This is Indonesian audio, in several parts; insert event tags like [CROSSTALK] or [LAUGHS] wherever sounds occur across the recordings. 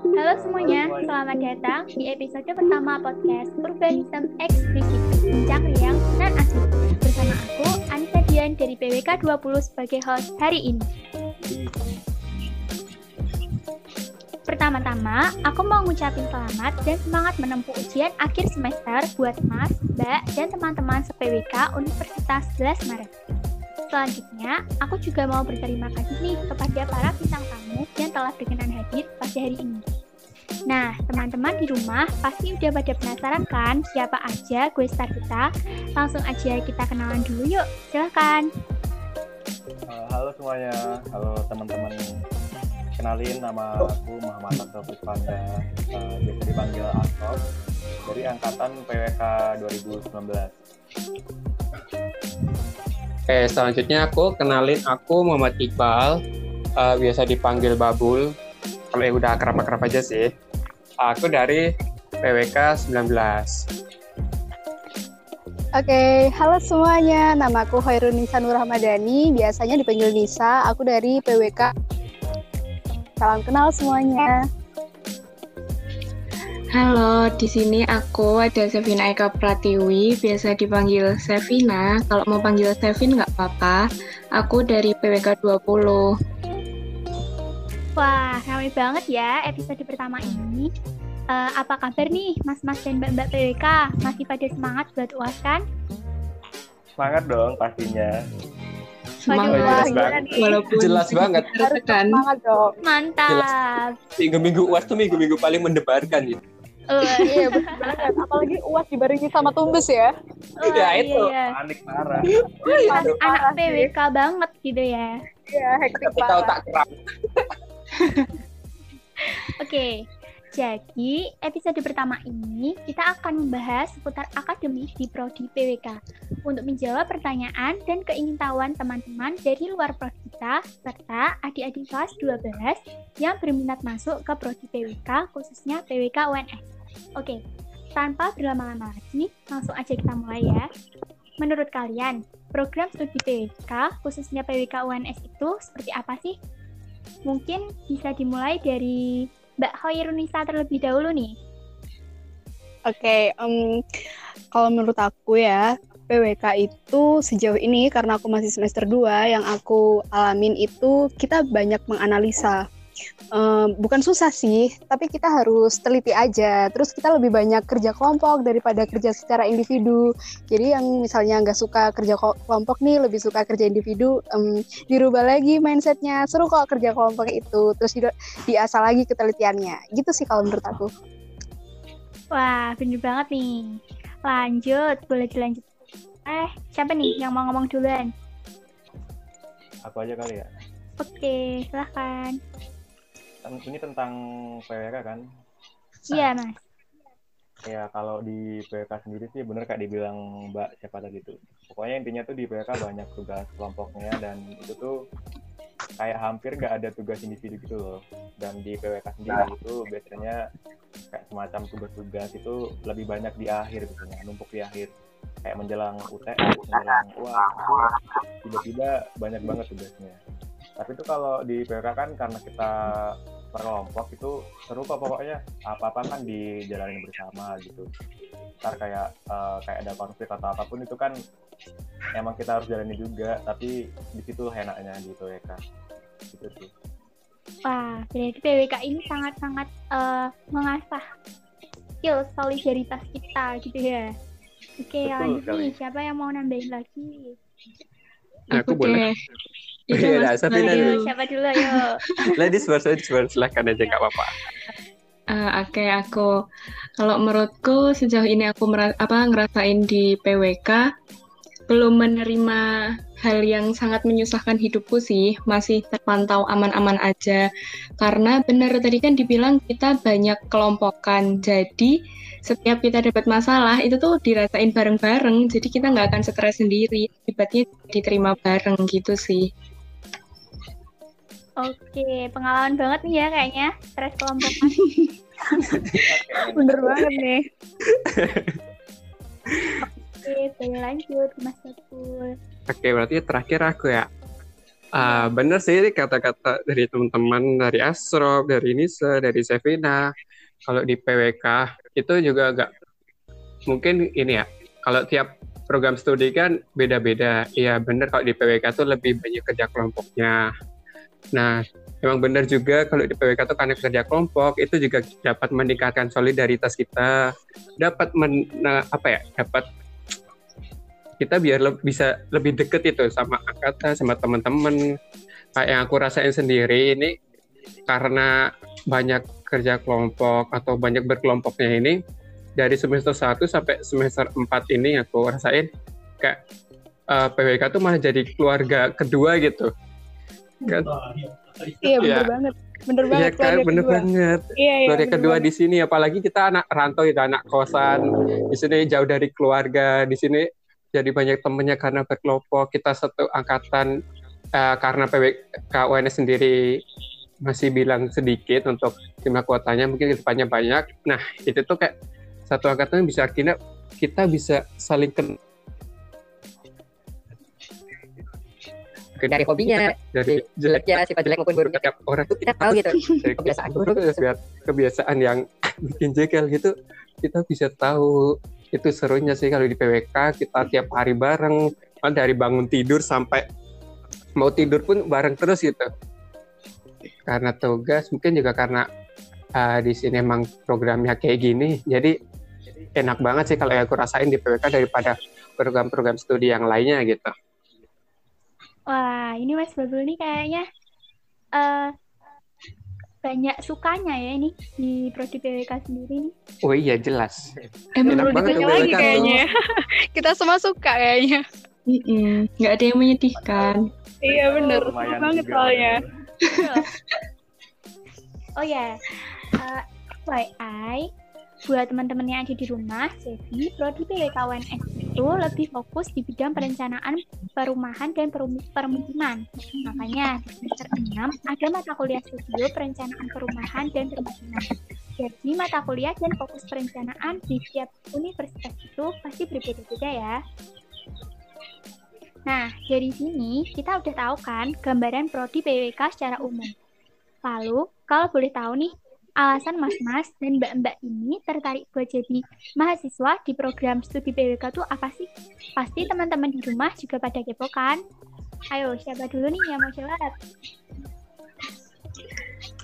Halo semuanya, selamat datang di episode pertama podcast Urbanism Explicit Bincang Riang dan Asli Bersama aku, Anissa Dian dari PWK 20 sebagai host hari ini. Pertama-tama, aku mau ngucapin selamat dan semangat menempuh ujian akhir semester buat Mas, Mbak, dan teman-teman se-PWK Universitas 11 Maret. Selanjutnya, aku juga mau berterima kasih nih kepada para bintang tamu yang telah berkenan hadir pada hari ini. Nah, teman-teman di rumah pasti udah pada penasaran kan siapa aja gue star kita? Langsung aja kita kenalan dulu yuk, silahkan. Uh, halo semuanya, halo teman-teman. Kenalin nama aku Muhammad Aktor Puspanda, uh, biasa dipanggil Aktor, dari Angkatan PWK 2019. Oke, selanjutnya aku kenalin aku Muhammad Iqbal, uh, biasa dipanggil Babul. Kalau yang udah akrab-akrab aja sih. Aku dari PWK 19. Oke, halo semuanya. Nama aku Khairun Nisa Nur Ramadhani, biasanya dipanggil Nisa. Aku dari PWK. Salam kenal semuanya. Halo, di sini aku ada Sevina Eka Pratiwi, biasa dipanggil Sevina. Kalau mau panggil Sevin nggak apa-apa. Aku dari PWK 20. Wah, ramai banget ya episode pertama ini. Uh, apa kabar nih mas-mas dan mbak-mbak PWK? Masih pada semangat buat UAS kan? Semangat dong pastinya. Semangat, jelas banget. Walaupun jelas banget. Tertekan. Semangat dong. Mantap. Minggu-minggu UAS tuh minggu-minggu paling mendebarkan gitu. Uh, iya betul [LAUGHS] banget. Apalagi uas dibarengi sama tumbes ya. Oh, ya itu. Iya, Panik parah. Anak, anak PWK banget gitu ya. Iya, hektik parah. tak [LAUGHS] Oke. Jadi, episode pertama ini kita akan membahas seputar akademik di Prodi PWK untuk menjawab pertanyaan dan keingintahuan teman-teman dari luar prodi kita serta adik-adik kelas 12 yang berminat masuk ke Prodi PWK khususnya PWK UNS. Oke, tanpa berlama-lama lagi, langsung aja kita mulai ya. Menurut kalian, program studi PWK, khususnya PWK UNS itu seperti apa sih? Mungkin bisa dimulai dari Mbak Hoirunisa terlebih dahulu nih. Oke, okay, um, kalau menurut aku ya, PWK itu sejauh ini karena aku masih semester 2 yang aku alamin itu kita banyak menganalisa um, bukan susah sih, tapi kita harus teliti aja. Terus kita lebih banyak kerja kelompok daripada kerja secara individu. Jadi yang misalnya nggak suka kerja kelompok nih, lebih suka kerja individu, um, dirubah lagi mindsetnya. Seru kok kerja kelompok itu. Terus di, diasah lagi ketelitiannya. Gitu sih kalau menurut aku. Wah, bener banget nih. Lanjut, boleh dilanjut. Eh, siapa nih yang mau ngomong duluan? Aku aja kali ya. Oke, silahkan ini tentang PWK kan? Iya mas. Ya kalau di PWK sendiri sih bener kayak dibilang Mbak siapa tadi itu. Pokoknya intinya tuh di PWK banyak tugas kelompoknya dan itu tuh kayak hampir nggak ada tugas individu gitu loh. Dan di PWK sendiri nah. itu biasanya kayak semacam tugas-tugas itu lebih banyak di akhir gitu ya, numpuk di akhir. Kayak menjelang UTS, menjelang wah, tiba-tiba banyak banget tugasnya tapi itu kalau di PWK kan karena kita per kelompok itu seru kok pokoknya apa-apa kan dijalanin bersama gitu ntar kayak uh, kayak ada konflik atau apa pun itu kan emang kita harus jalani juga tapi di situ enaknya di PWK gitu sih Wah, berarti PWK ini sangat-sangat uh, mengasah skill solidaritas kita gitu ya. Oke, lanjut nih. Siapa yang mau nambahin lagi? Aku, Aku boleh. Iya, nah, Safina dulu. Siapa dulu, ayo. [LAUGHS] Ladies first, ladies first. Silahkan aja, nggak apa-apa. Uh, Oke, okay, aku kalau menurutku sejauh ini aku apa ngerasain di PWK belum menerima hal yang sangat menyusahkan hidupku sih, masih terpantau aman-aman aja. Karena benar tadi kan dibilang kita banyak kelompokan, jadi setiap kita dapat masalah itu tuh dirasain bareng-bareng, jadi kita nggak akan stres sendiri, akibatnya diterima bareng gitu sih. Oke, pengalaman banget nih ya kayaknya stres kelompok. [LAUGHS] Bener banget nih. Oke, boleh lanjut Mas Satul. Oke, berarti terakhir aku ya. Ah, bener sih kata-kata dari teman-teman dari Asrof, dari Nisa, dari Sevina. Kalau di PWK itu juga agak mungkin ini ya. Kalau tiap program studi kan beda-beda. Iya bener kalau di PWK tuh lebih banyak kerja kelompoknya. Nah, memang benar juga kalau di PWK itu karena kerja kelompok itu juga dapat meningkatkan solidaritas kita, dapat men, nah, apa ya, dapat kita biar le bisa lebih deket itu sama angkatan, sama teman-teman. Kayak yang aku rasain sendiri ini karena banyak kerja kelompok atau banyak berkelompoknya ini dari semester 1 sampai semester 4 ini aku rasain kayak uh, eh, PWK tuh malah jadi keluarga kedua gitu. Kan? Iya bener ya. banget. Bener iya banget. Iya kan, bener kedua. banget. Iya, iya, keluarga kedua banget. di sini apalagi kita anak rantau itu anak kosan. Di sini jauh dari keluarga, di sini jadi banyak temennya karena berkelompok kita satu angkatan uh, karena PWK UNS sendiri masih bilang sedikit untuk jumlah kuotanya mungkin depannya banyak nah itu tuh kayak satu angkatan bisa akhirnya kita bisa saling kenal dari hobinya, dari jeleknya, sifat jelek maupun buruknya orang. Tuh [LAUGHS] kita tahu gitu. [LAUGHS] Dari kebiasaan buruk, [LAUGHS] kebiasaan yang bikin jekel gitu, kita bisa tahu. Itu serunya sih kalau di PWK kita tiap hari bareng. Dari bangun tidur sampai mau tidur pun bareng terus gitu. Karena tugas mungkin juga karena uh, di sini emang programnya kayak gini. Jadi enak banget sih kalau aku rasain di PWK daripada program-program studi yang lainnya gitu wah ini Mas Babul nih kayaknya uh, banyak sukanya ya ini di prodi PWK sendiri nih. Oh iya jelas. Emang Enak banget lagi kayaknya. [LAUGHS] Kita semua suka kayaknya. Mm -mm. Nggak ada yang menyedihkan. iya bener. Oh, banget soalnya. oh ya, yeah. uh, FYI, buat teman-teman yang ada di rumah, jadi prodi PWKWNS itu lebih fokus di bidang perencanaan perumahan dan permukiman. Makanya di semester 6 ada mata kuliah studio perencanaan perumahan dan permukiman. Jadi mata kuliah dan fokus perencanaan di setiap universitas itu pasti berbeda-beda ya. Nah, dari sini kita udah tahu kan gambaran prodi PWK secara umum. Lalu, kalau boleh tahu nih, alasan mas-mas dan mbak-mbak ini tertarik buat jadi mahasiswa di program studi PWK tuh apa sih? Pasti teman-teman di rumah juga pada kepo kan? Ayo, siapa dulu nih yang mau jawab?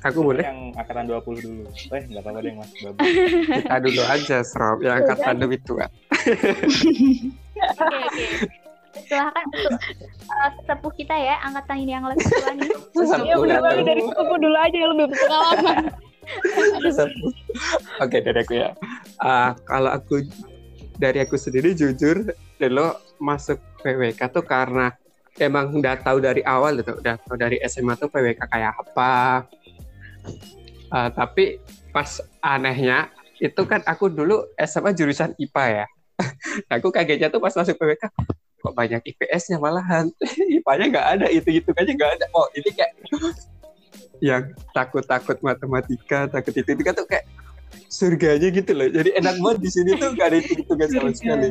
Aku boleh? Yang angkatan 20 dulu. Eh, nggak apa-apa deh, Mas. Babu. [LAUGHS] Kita dulu aja, Srob. Yang angkatan lebih tua. Oke, oke. Silahkan untuk uh, sepuh kita ya, angkatan ini yang lebih tua nih. Iya, benar banget. Dari sepuh dulu aja yang lebih berpengalaman. Oke dari aku ya. Uh, kalau aku dari aku sendiri jujur, lo masuk PWK tuh karena emang udah tahu dari awal gitu, udah tahu dari SMA tuh PWK kayak apa. Uh, tapi pas anehnya itu kan aku dulu SMA jurusan IPA ya. [LAUGHS] aku kagetnya tuh pas masuk PWK kok banyak IPS-nya malahan. [LAUGHS] IPA-nya nggak ada, itu itu aja nggak ada. Oh ini kayak yang takut-takut matematika, takut itu itu kan tuh kayak surganya gitu loh. Jadi enak banget di sini tuh gak ada hitung-hitungan sama sekali.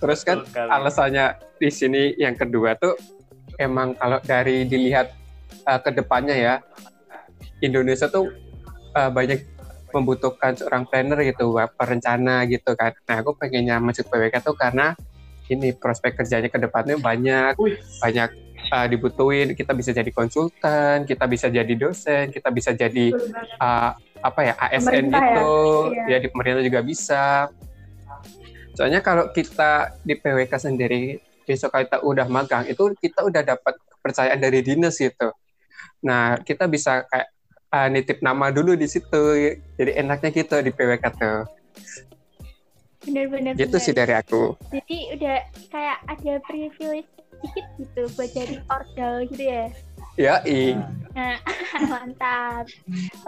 Terus kan alasannya di sini yang kedua tuh emang kalau dari dilihat uh, ke depannya ya Indonesia tuh uh, banyak membutuhkan seorang planner gitu, perencana gitu kan. Nah aku pengennya masuk PWK tuh karena ini prospek kerjanya ke depannya banyak, banyak uh, dibutuhin kita bisa jadi konsultan kita bisa jadi dosen kita bisa jadi uh, apa ya ASN pemerintah gitu. Ya. ya di pemerintah juga bisa. Soalnya kalau kita di PWK sendiri besok kita udah magang itu kita udah dapat kepercayaan dari dinas gitu. Nah kita bisa kayak uh, nitip nama dulu di situ. Jadi enaknya gitu di PWK tuh. Bener-bener gitu bener. sih dari aku. Jadi udah kayak ada privilege sedikit gitu buat jadi ordal gitu ya. Ya i. Nah, [LAUGHS] mantap.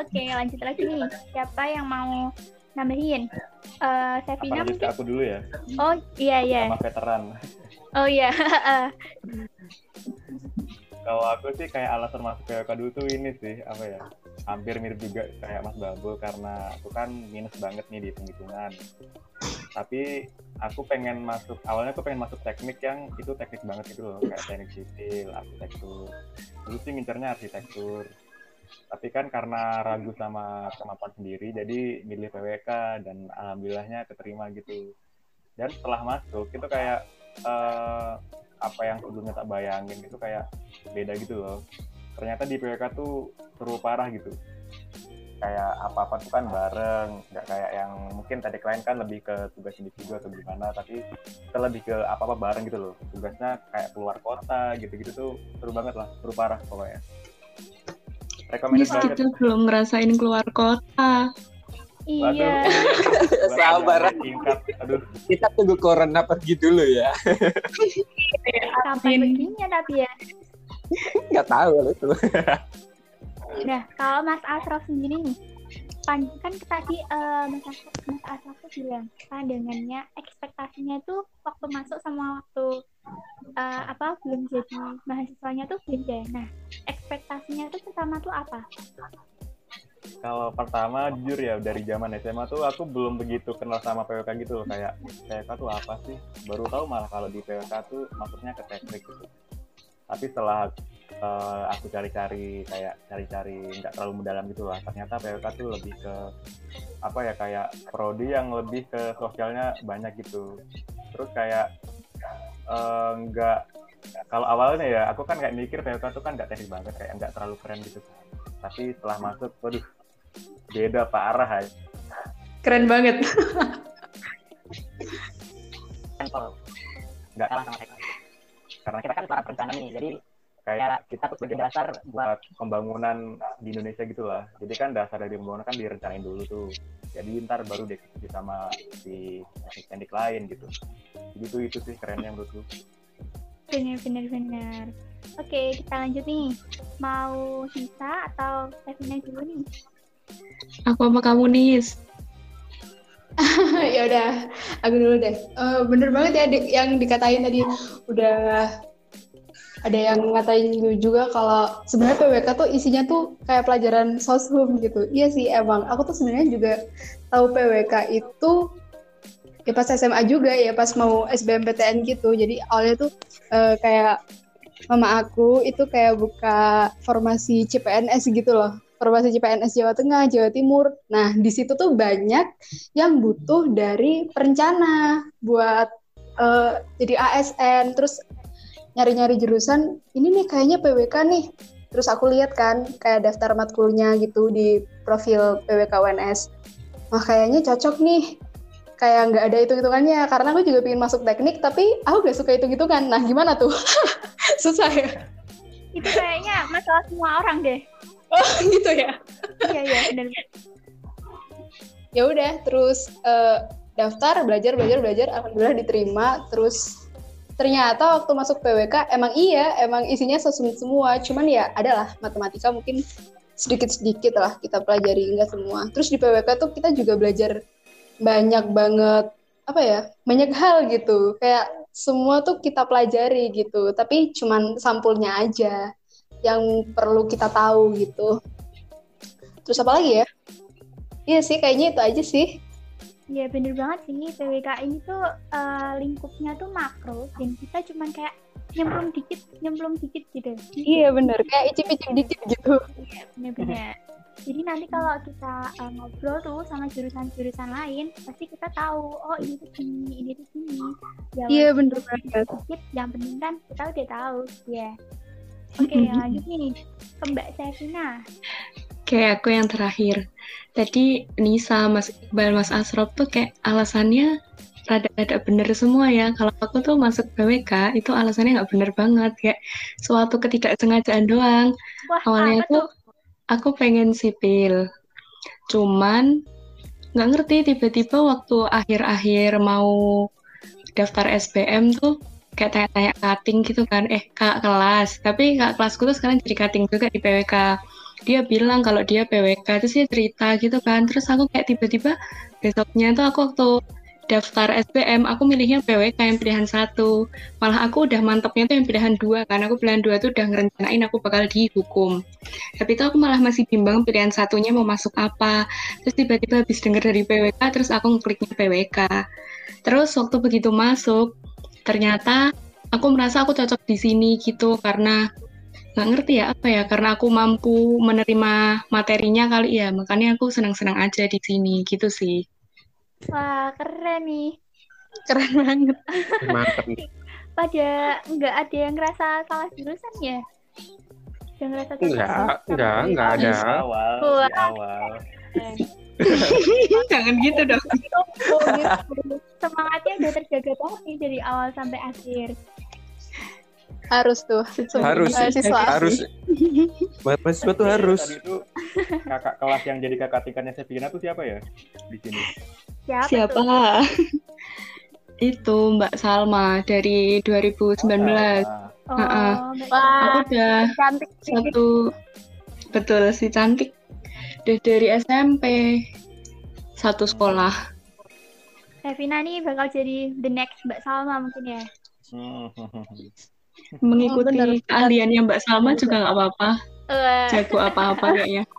Oke lanjut lagi nih. Siapa yang mau nambahin? Uh, Sevina mungkin? aku dulu ya. Oh iya iya. Sama veteran oh iya. Kalau aku sih kayak alasan masuk PWK dulu tuh ini sih apa ya hampir mirip juga kayak Mas Babul karena aku kan minus banget nih di penghitungan. Tapi aku pengen masuk awalnya aku pengen masuk teknik yang itu teknik banget gitu loh kayak teknik sipil arsitektur. Dulu sih ngincernya arsitektur. Tapi kan karena ragu sama kemampuan sendiri jadi milih PWK dan alhamdulillahnya keterima gitu. Dan setelah masuk itu kayak eh, apa yang sebelumnya tak bayangin itu kayak beda gitu loh ternyata di PWK tuh seru parah gitu kayak apa-apa tuh kan bareng nggak kayak yang mungkin tadi klien kan lebih ke tugas individu atau gimana tapi kita lebih ke apa-apa bareng gitu loh tugasnya kayak keluar kota gitu-gitu tuh seru banget lah seru parah pokoknya recommended Yes, banget kita belum ngerasain keluar kota. Iya. Sabar. yang singkat aduh Kita tunggu corona pergi dulu ya. Kapan begini tapi ya. Nggak tahu kalau itu. Nah, kalau Mas Asraf sendiri nih, pan kan tadi eh, Mas Asraf, Mas Asraf tuh bilang pandangannya, ekspektasinya tuh waktu masuk sama waktu eh, apa belum jadi mahasiswanya tuh beda. Nah, ekspektasinya tuh pertama tuh apa? kalau pertama jujur ya dari zaman SMA tuh aku belum begitu kenal sama PWK gitu loh kayak PWK tuh apa sih baru tahu malah kalau di PWK tuh maksudnya ke teknik gitu tapi setelah eh, aku cari-cari kayak cari-cari nggak terlalu mendalam gitu lah ternyata PWK tuh lebih ke apa ya kayak prodi yang lebih ke sosialnya banyak gitu terus kayak eh, nggak kalau awalnya ya aku kan kayak mikir PWK tuh kan nggak teknik banget kayak nggak terlalu keren gitu tapi setelah masuk waduh beda parah aja Keren banget. nggak Kalah sama teknik. Karena Kita kan para perencana nih, jadi kayak kita tuh sebagai dasar buat pembangunan di Indonesia gitu lah. Jadi kan dasar dari pembangunan kan direncanain dulu tuh. Jadi ntar baru dieksekusi sama si teknik lain gitu. Jadi tuh itu sih kerennya menurutku. Bener, bener, bener. Oke, kita lanjut nih. Mau Sisa atau Stevina dulu nih? Aku sama kamu Nis. [LAUGHS] ya udah, aku dulu deh. Eh, bener banget ya di- yang dikatain tadi udah ada yang ngatain juga kalau sebenarnya PWK tuh isinya tuh kayak pelajaran soshum gitu. Iya sih emang. Aku tuh sebenarnya juga tahu PWK itu ya pas SMA juga ya pas mau SBMPTN gitu. Jadi awalnya tuh eh, kayak mama aku itu kayak buka formasi CPNS gitu loh. Formasi CPNS Jawa Tengah, Jawa Timur. Nah, di situ tuh banyak yang butuh dari perencana buat eh, jadi ASN terus nyari-nyari jurusan ini nih kayaknya PWK nih. Terus aku lihat kan kayak daftar matkulnya gitu di profil PWK UNS wah kayaknya cocok nih. Kayak nggak ada hitung-hitungannya. Karena aku juga pengen masuk teknik tapi aku gak suka hitung-hitungan. Nah gimana tuh? [LAUGHS] Susah ya? Itu kayaknya masalah semua orang deh. Oh [LAUGHS] gitu ya? Iya, iya, bener. ya udah terus eh, daftar belajar belajar belajar alhamdulillah diterima. Terus ternyata waktu masuk PWK emang iya emang isinya sosum semua. Cuman ya adalah matematika mungkin sedikit sedikit lah kita pelajari enggak semua. Terus di PWK tuh kita juga belajar banyak banget apa ya banyak hal gitu. Kayak semua tuh kita pelajari gitu tapi cuman sampulnya aja yang perlu kita tahu gitu terus apa lagi ya Iya sih, kayaknya itu aja sih. Iya, bener banget sih. PWK ini tuh eh, lingkupnya tuh makro dan kita cuman kayak nyemplung dikit, nyemplung dikit gitu. Iya bener, kayak icip-icip dikit gitu. Iya, bener-bener. Jadi nanti kalau kita eh, ngobrol tuh sama jurusan-jurusan lain, pasti kita tahu, oh ini tuh gini, ini tuh gini. Ya, Iya bener banget. dikit, yang penting kan kita udah tahu. Ya. Oke, lanjut nih ke Mbak Sevina. Kayak aku yang terakhir. Tadi Nisa, Mas Iqbal, Mas Asrop tuh kayak alasannya rada-rada bener semua ya. Kalau aku tuh masuk PWK itu alasannya nggak bener banget. Kayak suatu ketidaksengajaan doang. Wah, Awalnya tuh? tuh aku pengen sipil. Cuman nggak ngerti tiba-tiba waktu akhir-akhir mau daftar SBM tuh kayak tanya-tanya cutting gitu kan. Eh, kak kelas. Tapi kak kelasku tuh sekarang jadi cutting juga di PWK dia bilang kalau dia PWK terus dia cerita gitu kan. Terus aku kayak tiba-tiba besoknya tuh aku waktu daftar SBM aku milihnya PWK yang pilihan satu. Malah aku udah mantepnya tuh yang pilihan dua karena aku pilihan dua tuh udah ngerencanain aku bakal di hukum tapi itu aku malah masih bimbang pilihan satunya mau masuk apa. Terus tiba-tiba habis denger dari PWK terus aku ngekliknya PWK terus waktu begitu masuk ternyata aku merasa aku cocok di sini gitu karena nggak ngerti ya apa ya karena aku mampu menerima materinya kali ya makanya aku senang-senang aja di sini gitu sih Wah, keren nih. Keren banget. Mantap. Pada nggak ada yang ngerasa salah jurusan ya? Yang ngerasa salah Enggak, jurusan enggak, sama enggak PWK? ada. awal Wah. di awal [LAUGHS] jangan gitu dong Oh, gitu. Semangatnya udah terjaga banget nih dari awal sampai akhir. Harus tuh. Harus, Mahasiswa. harus. Mahasiswa tuh harus. tadi itu kakak kelas yang jadi kakak tingkatnya Sevina tuh siapa ya di sini Siapa? siapa itu Mbak Salma dari 2019 Ah, Oh, Heeh. Mbak aku Wah, udah cantik. satu betul si cantik udah dari SMP satu sekolah Sevina nih bakal jadi the next Mbak Salma mungkin ya. [LAUGHS] mengikuti bener. keahliannya Mbak Salma juga nggak apa-apa jago apa-apa kayaknya [LAUGHS]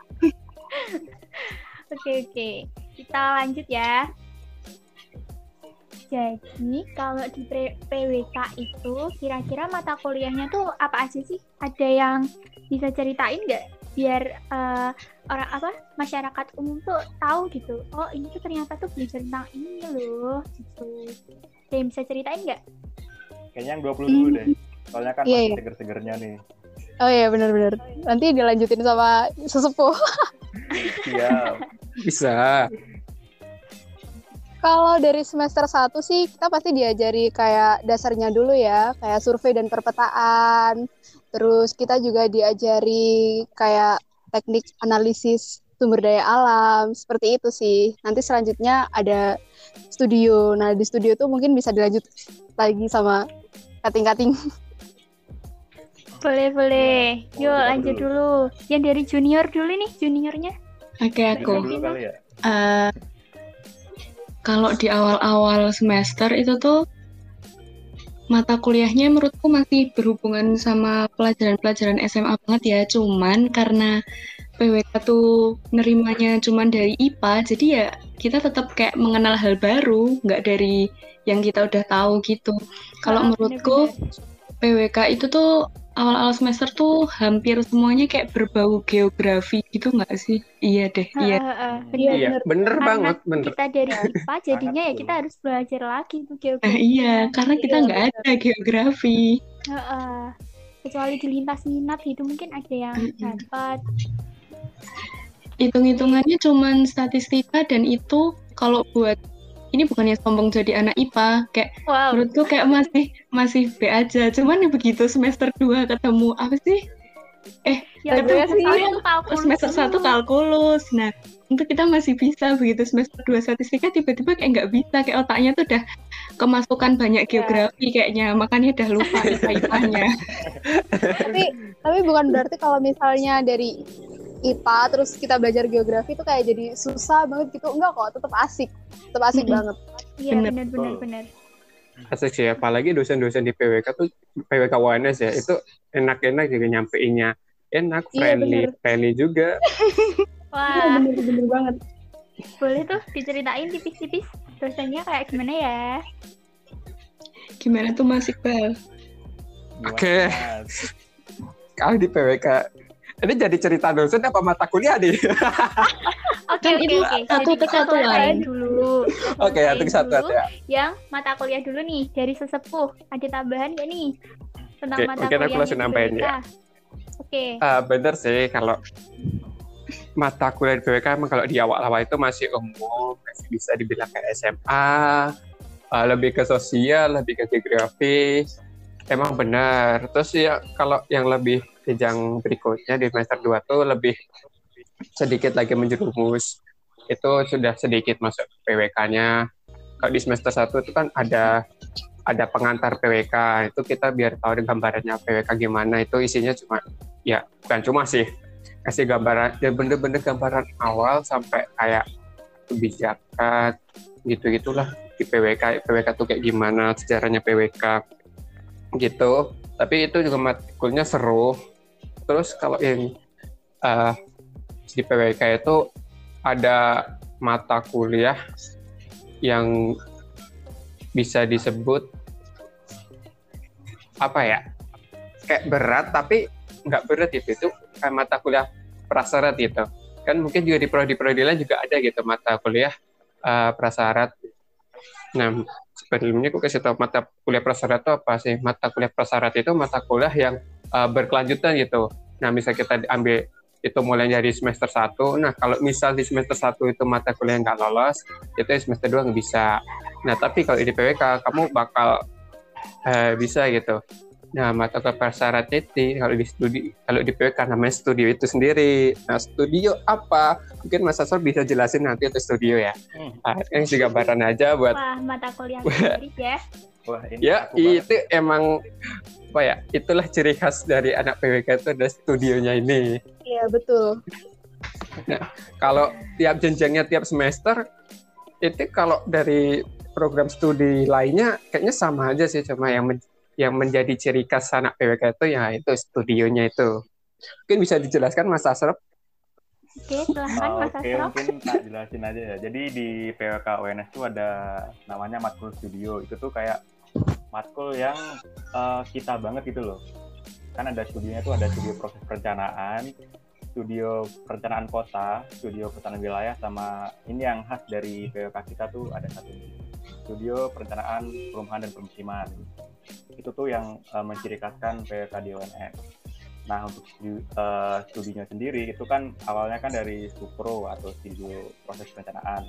Oke oke, kita lanjut ya. Jadi kalau di PWK itu kira-kira mata kuliahnya tuh apa aja sih? Ada yang bisa ceritain nggak? Biar eh, orang apa masyarakat umum tuh tahu gitu. Oh ini tuh ternyata tuh belajar tentang ini loh gitu. Ada yang bisa ceritain nggak? kayaknya yang 20 dulu deh soalnya kan Iya, masih iya. seger-segernya nih Oh iya benar-benar. Nanti dilanjutin sama sesepuh. [LAUGHS] siap Bisa. Kalau dari semester 1 sih kita pasti diajari kayak dasarnya dulu ya, kayak survei dan perpetaan. Terus kita juga diajari kayak teknik analisis sumber daya alam, seperti itu sih. Nanti selanjutnya ada studio. Nah, di studio tuh mungkin bisa dilanjut lagi sama kating-kating. Boleh boleh. Yuk lanjut dulu. dulu. Yang dari junior dulu nih juniornya. oke aku dulu kali ya Eh, kalau di awal-awal semester itu tuh mata kuliahnya menurutku masih berhubungan sama pelajaran-pelajaran SMA banget ya. Cuman karena PWK tuh nerimanya cuman dari IPA, jadi ya kita tetap kayak mengenal hal baru, nggak dari yang kita udah tahu gitu. Kalau Ah, menurutku. PWK itu tuh awal-awal semester tuh hampir semuanya kayak berbau geografi gitu nggak sih? Iya deh, iya. Heeh, heeh. Iya, Iya, bener. bener Karena banget, bener. kita dari IPA [LAUGHS] jadinya ya kita harus belajar lagi tuh Nah, geografi. iya, karena kita Iya, nggak ada geografi. Heeh. Kecuali di lintas minat gitu mungkin ada yang dapat. Hitung-hitungannya cuman statistika dan itu kalau buat ini bukannya sombong jadi anak IPA, kayak Wow. menurutku kayak masih masih B aja. Cuman ya begitu semester 2 ketemu apa sih? Ya, Tapi semester sih, satu tuh kalkulus semester 1 dulu. kalkulus. Nah, itu kita masih bisa begitu semester 2 statistika tiba-tiba kayak nggak bisa kayak otaknya tuh udah kemasukan banyak geografi kayaknya makanya udah lupa IPA-nya. tapi tapi bukan berarti kalau misalnya dari IPA terus kita belajar geografi itu kayak jadi susah banget gitu enggak kok tetap asik tetap asik Mm-mm. banget Iya Bener. benar benar benar. Asik sih, apalagi dosen-dosen di PWK tuh PWK UNS ya, itu enak-enak juga nyampeinnya. Enak, Iya, friendly, bener. friendly juga. [LAUGHS] Wah, bener-bener banget boleh tuh diceritain tipis-tipis dosennya kayak gimana ya? Gimana tuh Mas Iqbal? Oke. Mas? Kalau di PWK, ini jadi cerita dosen apa mata kuliah nih? [LAUGHS] Oke Kan oke oke. satu kesatuan. dulu. Oke, satu kesatuan dulu ya. Yang mata kuliah dulu nih dari sesepuh. Ada tambahan gak nih tentang Oke, mata mungkin aku kuliah langsung nambahin ya. Oke. Ah, bener sih, kalau mata kuliah di PWK emang kalau di awal-awal itu masih umum, masih bisa dibilang kayak SMA, ah, lebih ke sosial, lebih ke geografi. Emang benar. Terus ya kalau yang lebih jenjang berikutnya di semester 2 tuh lebih sedikit lagi menjerumus. Itu sudah sedikit masuk PWK-nya. Kalau di semester 1 itu kan ada ada pengantar PWK. Itu kita biar tahu gambarannya PWK gimana. Itu isinya cuma ya bukan cuma sih kasih gambaran ya bener-bener gambaran awal sampai kayak kebijakan gitu gitulah di PWK PWK tuh kayak gimana sejarahnya PWK gitu. Tapi itu juga matkulnya seru. Terus kalau yang uh, di PWK itu ada mata kuliah yang bisa disebut apa ya? Kayak berat tapi nggak berat gitu. Itu kayak mata kuliah prasyarat gitu. Kan mungkin juga di prodi-prodi lain juga ada gitu mata kuliah uh, prasyarat nah sebelumnya aku kasih tahu mata kuliah prasyarat itu apa sih mata kuliah prasyarat itu mata kuliah yang uh, berkelanjutan gitu nah misal kita ambil itu mulai dari semester 1. Nah, kalau misal di semester 1 itu mata kuliah nggak lolos, itu semester 2 nggak bisa. Nah, tapi kalau di PWK, kamu bakal uh, bisa gitu. Nah, mata kuliah prasyarat itu kalau di studi kalau di PWK namanya studio itu sendiri. Nah, studio apa? Mungkin Mas Asor bisa jelasin nanti itu studio ya. Hmm. Nah, yang gambaran aja buat Wah, mata kuliah sendiri ya. Wah, ini ya, itu emang apa ya? Itulah ciri khas dari anak PWK itu ada studionya ini. Iya, betul. Nah, kalau tiap jenjangnya tiap semester itu kalau dari program studi lainnya kayaknya sama aja sih cuma yang yang menjadi ciri khas anak PWK itu ya itu studionya itu. Mungkin bisa dijelaskan Mas Asrop? Oke, silahkan Mas Oke, mungkin tak jelasin aja ya. Jadi di PWK UNS itu ada namanya matkul studio. Itu tuh kayak matkul yang uh, kita banget gitu loh. Kan ada studionya tuh ada studio proses perencanaan, studio perencanaan kota, studio perencanaan wilayah, sama ini yang khas dari PWK kita tuh ada satu studio perencanaan perumahan dan permukiman itu tuh yang uh, menciri khaskan PWK di UNS. Nah untuk uh, studinya sendiri itu kan awalnya kan dari Supro atau studio proses perencanaan.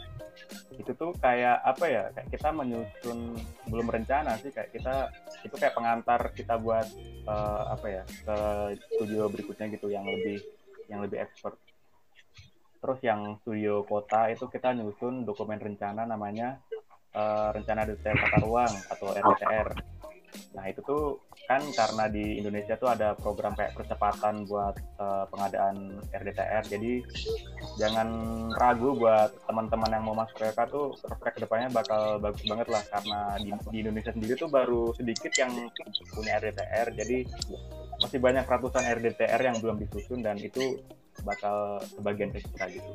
Itu tuh kayak apa ya? Kayak kita menyusun belum rencana sih kayak kita itu kayak pengantar kita buat uh, apa ya ke studio berikutnya gitu yang lebih yang lebih expert. Terus yang studio kota itu kita nyusun dokumen rencana namanya uh, rencana detail tata ruang atau RDTR Nah itu tuh kan karena di Indonesia tuh ada program kayak percepatan buat uh, pengadaan RDTR. Jadi jangan ragu buat teman-teman yang mau masuk PK tuh prospek ke depannya bakal bagus banget lah karena di, di Indonesia sendiri tuh baru sedikit yang punya RDTR. Jadi masih banyak ratusan RDTR yang belum disusun dan itu bakal sebagian ke kita gitu.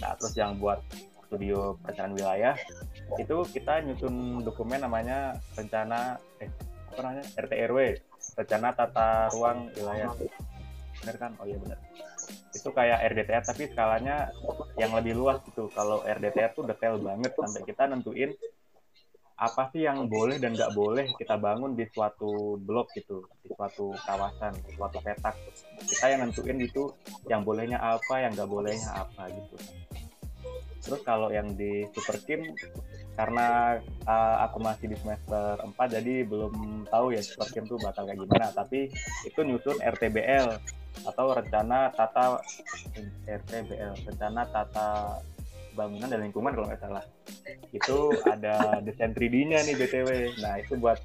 Nah terus yang buat studio perencanaan wilayah itu kita nyusun dokumen namanya rencana eh namanya RT RW rencana tata ruang wilayah. Benar kan? Oh iya benar itu kayak RDTR tapi skalanya yang lebih luas gitu. Kalau RDTR tuh detail banget sampai kita nentuin apa sih yang boleh dan nggak boleh kita bangun di suatu blok gitu di suatu kawasan di suatu petak. Kita yang nentuin gitu yang bolehnya apa yang nggak bolehnya apa gitu terus kalau yang di Super Kim karena uh, aku masih di semester 4 jadi belum tahu ya Superkim tuh bakal kayak gimana. Tapi itu nyusun RTBL atau rencana tata RTBL rencana tata bangunan dan lingkungan kalau nggak salah. Itu ada desain 3D-nya nih BTW nah itu buat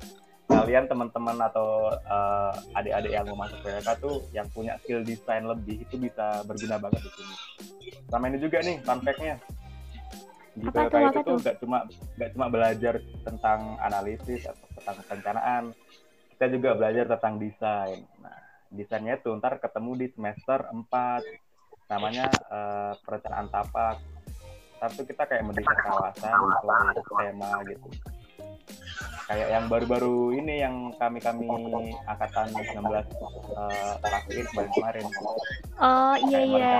kalian teman-teman atau uh, adik-adik yang mau masuk PWK tuh yang punya skill desain lebih itu bisa berguna banget di sini. Sama ini juga nih fun di apa itu tuh nggak cuma nggak cuma belajar tentang analisis atau tentang perencanaan kita juga belajar tentang desain. Nah desainnya itu ntar ketemu di semester 4 namanya uh, perencanaan tapak. Tapi kita kayak mendesain kawasan sesuai tema gitu kayak yang baru-baru ini yang kami kami angkatan 19 uh, lakuin kemarin kemarin. Oh iya iya.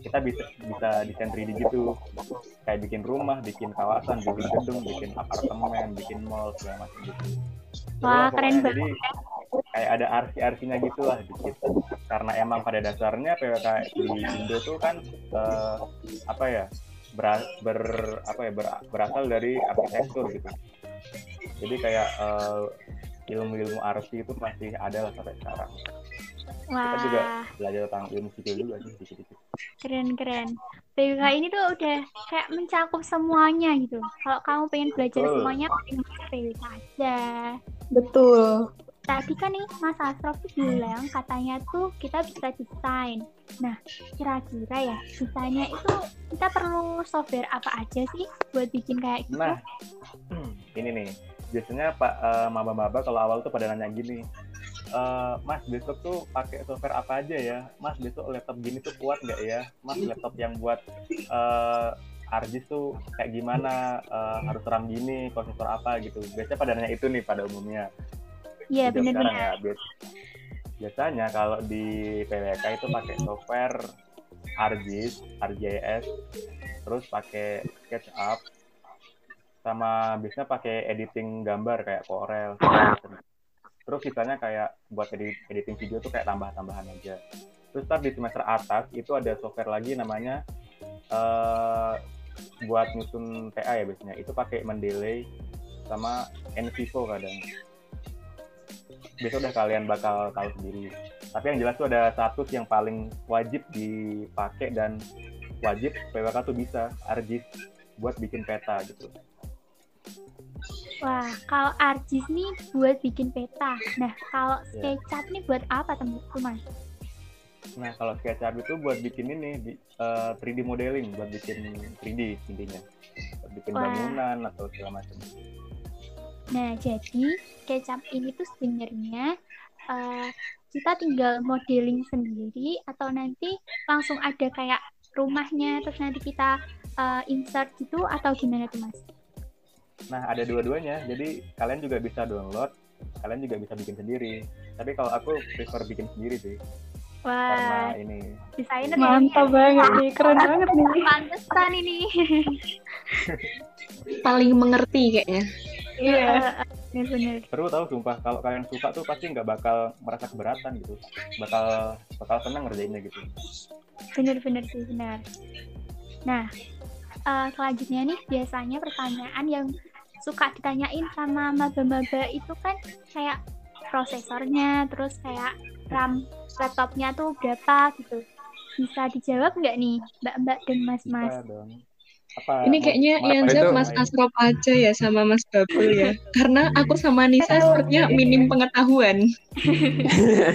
kita bisa bisa desain 3D gitu. Kayak bikin rumah bikin kawasan bikin gedung bikin apartemen bikin mall segala macam gitu. Wah keren banget. jadi kayak ada arsi-arsinya gitu lah dikit. Karena emang pada dasarnya PWK di Indo tuh kan uh, apa ya ber, ber apa ya ber, berasal dari arsitektur gitu jadi kayak uh, ilmu-ilmu arsi itu masih ada lah sampai sekarang. Wah. kita juga belajar tentang ilmu sipil juga sih dikit-dikit keren keren. PWK ini tuh udah kayak mencakup semuanya gitu. Kalau kamu pengen belajar betul. semuanya pengen PWK aja. Betul tadi kan nih Mas Asrof bilang katanya tuh kita bisa desain. Nah, kira-kira ya desainnya itu kita perlu software apa aja sih buat bikin kayak gitu? Nah, [CLEARS THROAT] ini nih. Biasanya Pak eh, maba-maba kalau awal tuh pada nanya gini, "Eh, Mas besok tuh pakai software apa aja ya? Mas besok laptop gini tuh kuat nggak ya? Mas laptop yang buat eh ARGIS tuh kayak gimana? Eh, harus RAM gini, prosesor apa gitu. Biasanya pada nanya itu nih pada umumnya. Iya, sekarang bener-bener. ya. Bias- Biasanya kalau di PWK itu pakai software ArcGIS, terus pakai SketchUp, sama biasanya pakai editing gambar kayak Corel. Terus sisanya kayak buat edit- editing video tuh kayak tambah-tambahan aja. Terus ntar di semester atas itu ada software lagi namanya eh buat nyusun TA ya biasanya. Itu pakai Mendeley sama NVivo kadang. Besok udah kalian bakal tahu sendiri. Tapi yang jelas tuh ada satu yang paling wajib dipakai dan wajib PWK tuh bisa ArcGIS buat bikin peta gitu. Wah, kalau ArcGIS nih buat bikin peta. Nah, kalau Iya. SketchUp nih buat apa teman-teman? Nah, kalau SketchUp itu buat bikin ini di- eh, 3D modeling, buat bikin 3D intinya. Buat bikin Wah. bangunan atau segala macam. Nah, jadi SketchUp ini tuh sebenarnya eh, kita tinggal modeling sendiri atau nanti langsung ada kayak rumahnya terus nanti kita eh, insert gitu atau gimana tuh Mas? Nah, ada dua-duanya. Jadi kalian juga bisa download, kalian juga bisa bikin sendiri. Tapi kalau aku prefer bikin sendiri sih, karena Wah, ini desainer ya. Mantap banget nih, keren banget nih. Pantesan ini. Paling mengerti kayaknya. Iya. Bener-bener. seru tahu sumpah. Kalau kalian suka tuh pasti nggak bakal merasa keberatan gitu. Bakal bakal senang ngerjainnya gitu. Bener-bener sih, benar. Nah, eh, selanjutnya nih biasanya pertanyaan yang suka ditanyain sama maba-maba itu kan kayak prosesornya, terus kayak RAM laptopnya tuh berapa gitu. Bisa dijawab nggak nih, Mbak-mbak dan Mas-mas? Bisa dong. Apa? Ini kayaknya mau yang jawab? Mas Asrop aja ya sama Mas Babul ya. Karena aku sama Nisa sepertinya minim pengetahuan.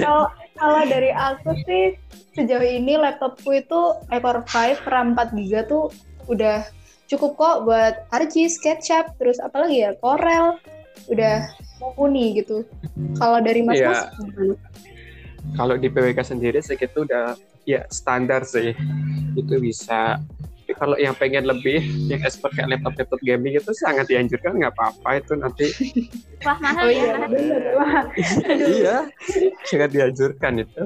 Kalau kalau dari aku sih sejauh ini laptopku itu Core 5 RAM 4 GB tuh udah cukup kok buat ArcGIS, SketchUp, terus apalagi ya Corel udah mumpuni gitu. Kalau dari Mas Mas Iya. Kalau di PWK sendiri segitu udah ya standar sih. Itu bisa. Tapi kalau yang pengen lebih, yang expert kayak laptop-laptop gaming itu sangat dianjurkan nggak apa-apa itu nanti. [LAUGHS] Wah, mahal Oh ya. iya, bener. Wah, iya, sangat dianjurkan itu.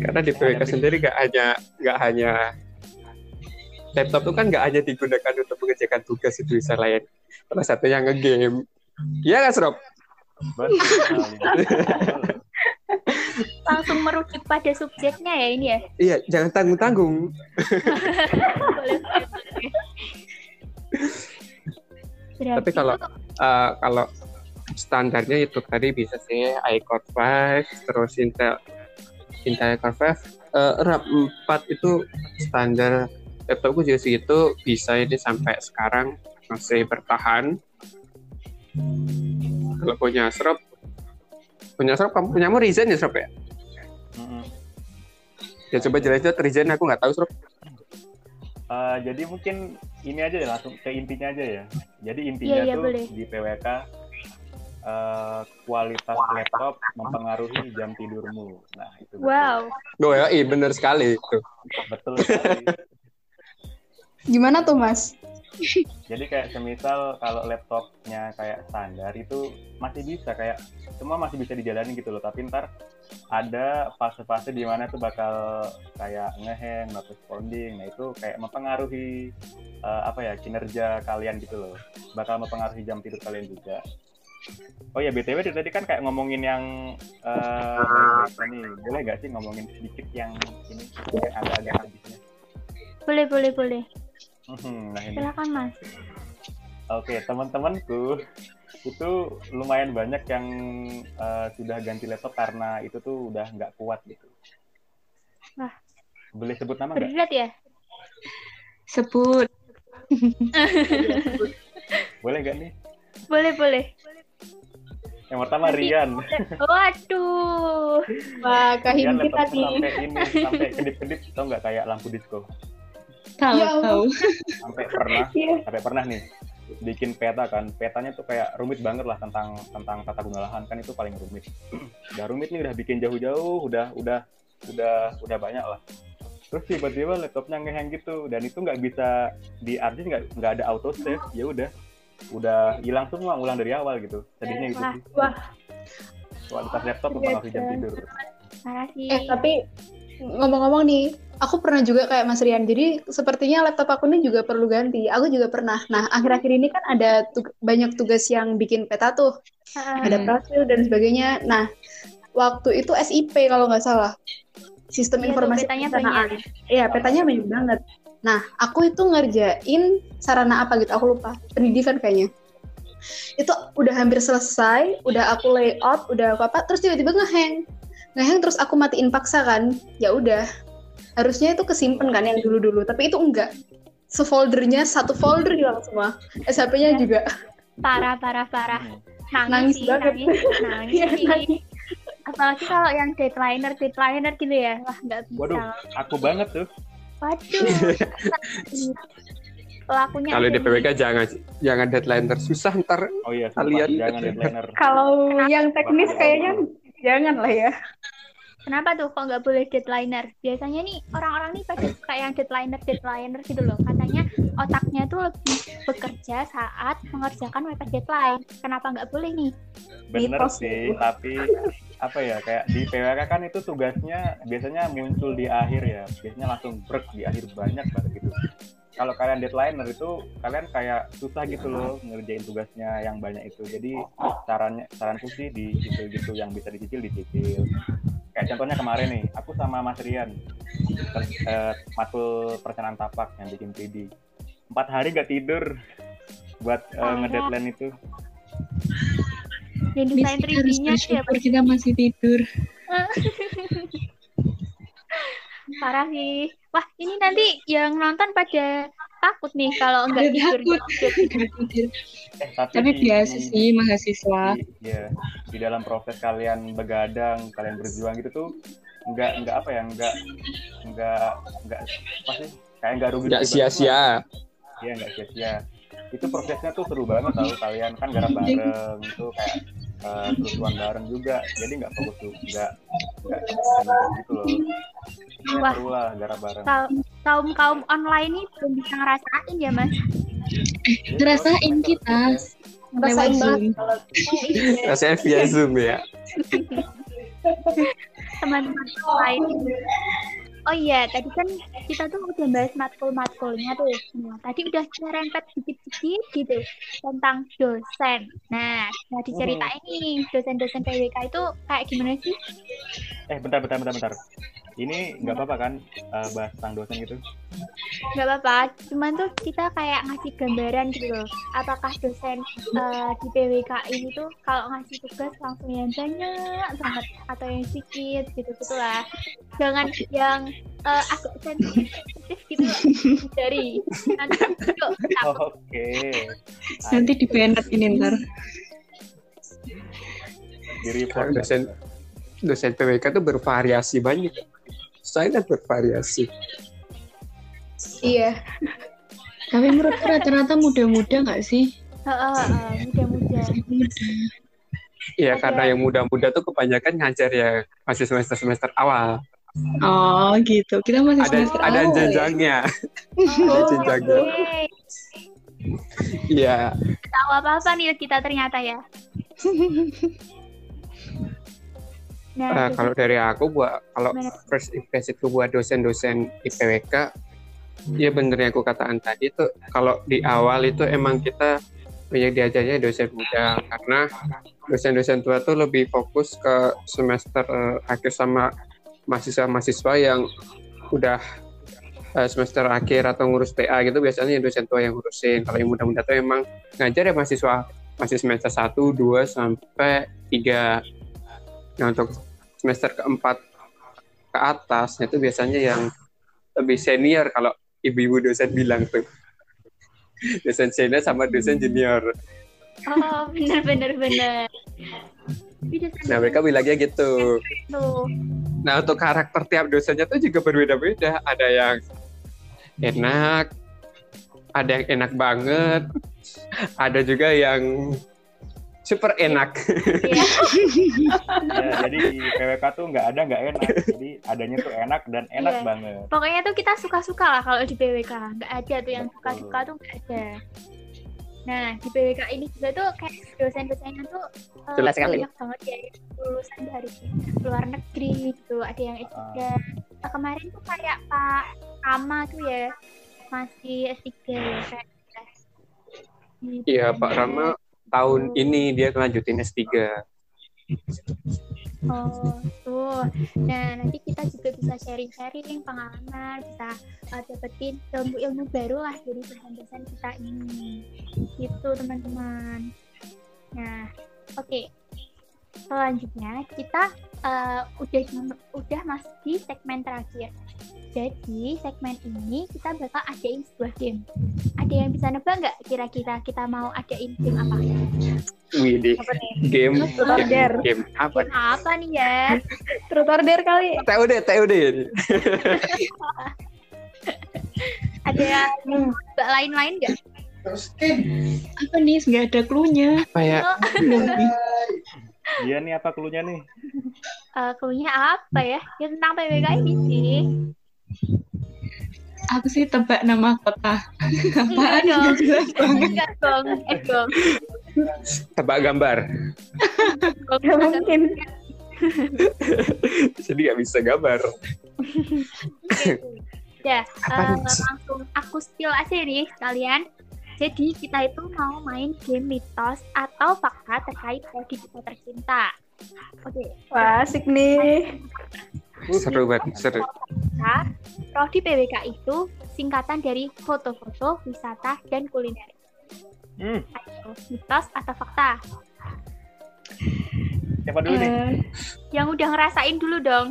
Karena di PWK sendiri nggak hanya nggak hanya laptop itu kan nggak hanya digunakan untuk mengerjakan tugas itu bisa lain. Salah satunya ngegame. Iya kan, Rob? Betul. [LAUGHS] Langsung merujuk pada subjeknya ya ini ya. Iya, jangan boleh. Berarti Tapi kalau eh, kalau standarnya itu tadi bisa sih iCore 5 terus Intel Intel Core 5 eh, RAM 4 itu standar laptopku juga segitu bisa ini sampai sekarang masih bertahan kalau punya Srop punya Srop kamu punyamu Ryzen ya Srop ya Mm-mm. ya coba jelasin Ryzen aku nggak tahu Srop Eh, jadi mungkin ini aja ya langsung ke intinya aja ya. Jadi intinya Iya, iya, tuh boleh. di PWK eh, kualitas laptop mempengaruhi jam tidurmu. Nah itu betul. wow. oh ya iya bener sekali itu betul sekali. gimana tuh Mas? Jadi kayak semisal kalau laptopnya kayak standar itu masih bisa kayak semua masih bisa dijalani gitu loh. Tapi ntar ada fase-fase di mana tuh bakal kayak ngehang, not responding. Nah itu kayak mempengaruhi eh, apa ya kinerja kalian gitu loh. Bakal mempengaruhi jam tidur kalian juga. Oh ya btw tadi kan kayak ngomongin yang baik-baik nih. Boleh gak sih ngomongin sedikit yang ini yang agak-agak habisnya? Boleh, boleh, boleh. Hmm, Nah ini Silakan Mas. Oke, teman-temanku itu lumayan banyak yang eh, sudah ganti laptop karena itu tuh udah nggak kuat gitu. Wah. Boleh sebut nama nggak? Berat ya? Sebut. [LAUGHS] Boleh nggak nih? Boleh, boleh. Yang pertama Rian. Waduh. Wah, kahim kita nih. sampai ini, sampai kedip-kedip, tau nggak kayak lampu disco. Tahu Ya tahu. [LAUGHS] Sampai pernah, Iya. sampai pernah nih bikin peta kan petanya tuh kayak rumit banget lah tentang tentang tata guna lahan kan itu paling rumit [CLEARS THROAT] udah rumit nih udah bikin jauh-jauh udah udah udah udah banyak lah terus tiba-tiba laptopnya ngehang gitu dan itu nggak bisa di artis nggak nggak ada auto save ya udah udah hilang semua ulang dari awal gitu sedihnya gitu Wah. sih Wah. kualitas laptop mempengaruhi jam tidur. Eh, tapi ngomong-ngomong nih, aku pernah juga kayak Mas Rian. Jadi sepertinya laptop aku ini juga perlu ganti. Aku juga pernah. Nah, akhir-akhir ini kan ada tug- banyak tugas yang bikin peta tuh. Heeh. Ada profil dan sebagainya. Nah, waktu itu SIP kalau nggak salah. Sistem tuh, informasi petanya perencanaan. Iya, petanya banyak banget. Nah, aku itu ngerjain sarana apa gitu, aku lupa. Pendidikan kayaknya. Itu udah hampir selesai, udah aku layout, udah apa apa, terus tiba-tiba ngehang. Ngehang terus aku matiin paksa kan. Ya udah. Harusnya itu kesimpan kan yang dulu-dulu, tapi itu enggak. Sefoldernya satu folder hilang semua. SHP-nya Ya. juga. Parah, parah, parah. Nangis, Nangis sih, banget. nangis, nangis Iya, sih. Apalagi kalau yang deadliner, deadliner gitu ya. Wah, nggak bisa. waduh aku banget tuh Waduh. [LAUGHS] Pelakunya Kalau di PWK jangan jangan deadline tersusah ntar oh iya Kalian. jangan deadliner Kalau yang teknis kayaknya jangan lah ya. Kenapa tuh kok nggak boleh deadliner? Biasanya nih orang-orang nih pada suka yang deadliner deadliner gitu loh. Katanya otaknya tuh lebih bekerja saat mengerjakan mepet deadline. Kenapa nggak boleh nih? bener Mitos sih itu. tapi apa ya kayak di PWK kan itu tugasnya biasanya muncul di akhir ya biasanya langsung break di akhir banyak banget gitu kalau kalian deadliner itu kalian kayak susah gitu loh ngerjain tugasnya yang banyak itu jadi sarannya saranku sih di gitu gitu yang bisa dicicil dicicil kayak contohnya kemarin nih aku sama Mas Rian ter- eh, matkul perencanaan tapak yang bikin 3D empat hari gak tidur buat eh, ngedeadline itu Miss, desain kita harus 3D-nya sih ya, kita masih tidur. [LAUGHS] parah sih. Wah, ini nanti yang nonton pada takut nih kalau nggak Udah tidur. takut. [LAUGHS] tidur. Eh, tapi, Tapi di- biasa sih mahasiswa. di, ya, di dalam proses kalian begadang, kalian berjuang gitu tuh nggak nggak apa ya nggak nggak nggak apa sih kayak nggak rugi nggak rugi banget lah. sia-sia. Iya nggak sia-sia. Itu prosesnya tuh seru banget tau kalian kan garap bareng itu kayak eh, kerusuhan bareng juga. Jadi nggak fokus tuh nggak gitu loh. Wah. seru lah garap bareng. Kaum kaum online ini belum bisa ngerasain ya mas. Ngerasain kita lewat Rasain banget [LAUGHS] Rasanya via Zoom ya. [LAUGHS] teman-teman lain. Oh iya, tadi kan kita tuh udah bahas matkul-matkulnya tuh. Nah, tadi udah nyerempet dikit-dikit gitu tentang dosen. Nah, nah diceritain nih dosen-dosen PWK itu kayak gimana sih? Eh bentar bentar bentar bentar. Ini nggak apa-apa kan eh, bahas tentang dosen gitu? Gak apa-apa, cuman tuh kita kayak ngasih gambaran gitu loh. Apakah dosen eh, di PWK ini tuh kalau ngasih tugas langsung yang banyak banget atau yang sedikit gitu-gitu lah. Jangan yang eh, agak sensitif gitu dari nanti Oke. Nanti di banned ini ntar. Di report. Dosen dosen PWK tuh bervariasi banyak. Sangat bervariasi. iya. Tapi menurutku rata-rata muda-muda nggak sih? Heeh, heeh, muda-muda. Muda. Iya, karena yang muda-muda tuh kebanyakan ngajar ya masih semester-semester awal. Oh gitu. Kita masih Ada semester ada awal ya? jenjangnya. [LAUGHS] Oh, jenjangnya. oke. Iya. Tahu apa-apa nih kita ternyata ya. Nah, [LAUGHS] jadi kalau dari aku buat kalau first impression itu buat dosen-dosen di PWK, ya bener yang aku katakan tadi tuh kalau di awal itu emang kita banyak diajarnya dosen muda karena dosen-dosen tua tuh lebih fokus ke semester eh, akhir sama mahasiswa-mahasiswa yang udah eh, semester akhir atau ngurus TA gitu biasanya dosen tua yang ngurusin. Kalau yang muda-muda tuh emang ngajar ya mahasiswa masih semester 1, 2 sampai 3. Nah, untuk semester keempat ke atas itu biasanya yang lebih senior kalau ibu-ibu dosen bilang tuh dosen senior sama dosen junior Oh, bener bener bener. Dosen Nah mereka bilangnya gitu. tuh. Nah untuk karakter tiap dosennya tuh juga berbeda-beda. Ada yang enak, ada yang enak banget, ada juga yang super enak. Iya. Ya, jadi di PWK tuh nggak ada nggak enak. Jadi adanya tuh enak dan enak Iya. banget. Pokoknya tuh kita suka-suka lah kalau di PWK. Nggak ada tuh yang suka-suka tuh nggak ada. Nah, di PWK ini juga tuh kayak dosen-dosennya tuh eh, Jelas sekali. banyak banget ya lulusan dari luar negeri gitu. Ada yang S3. Ah. Nah, kemarin tuh kayak Pak Rama tuh ya masih S3 ya kayak Gitu. Iya Pak Rama tahun ini dia lanjutin S3. Oh, tuh. Nah, nanti kita juga bisa sharing-sharing pengalaman, bisa uh, dapetin ilmu-ilmu baru lah dari dosen-dosen kita ini. Gitu, teman-teman. Nah, oke. Selanjutnya kita uh, udah udah masuk di segmen terakhir. Jadi segmen ini kita bakal adain sebuah game. Ada yang bisa nebak nggak kira-kira kita mau adain game apa? Wih deh, Apa nih? game, game, Dare. game apa? Game apa nih ya? Truth or dare kali. TOD, TOD. [LAUGHS] Ada yang lain-lain nggak? Apa nih? Nggak ada clue-nya. Apa ya? Dia [LAUGHS] nih apa klunya nih? Eh, clue-nya apa ya? Ya tentang PWK ini sih. Aku sih tebak nama kota. Apaan? Dong. Banget. Enggak dong. Eh dong. Tebak gambar. Gak mungkin. [LAUGHS] Jadi nggak bisa gambar. Ya, nih? langsung aku spill aja nih sekalian. Jadi kita itu mau main game mitos atau fakta terkait prodi kita tercinta. Oke, Wah, asik nih. Seru banget, seru. Nah, prodi PWK itu singkatan dari foto-foto, wisata, dan kuliner. Hmm, Ayo, mitos atau fakta? siapa dulu nih? Eh, Yang udah ngerasain dulu dong.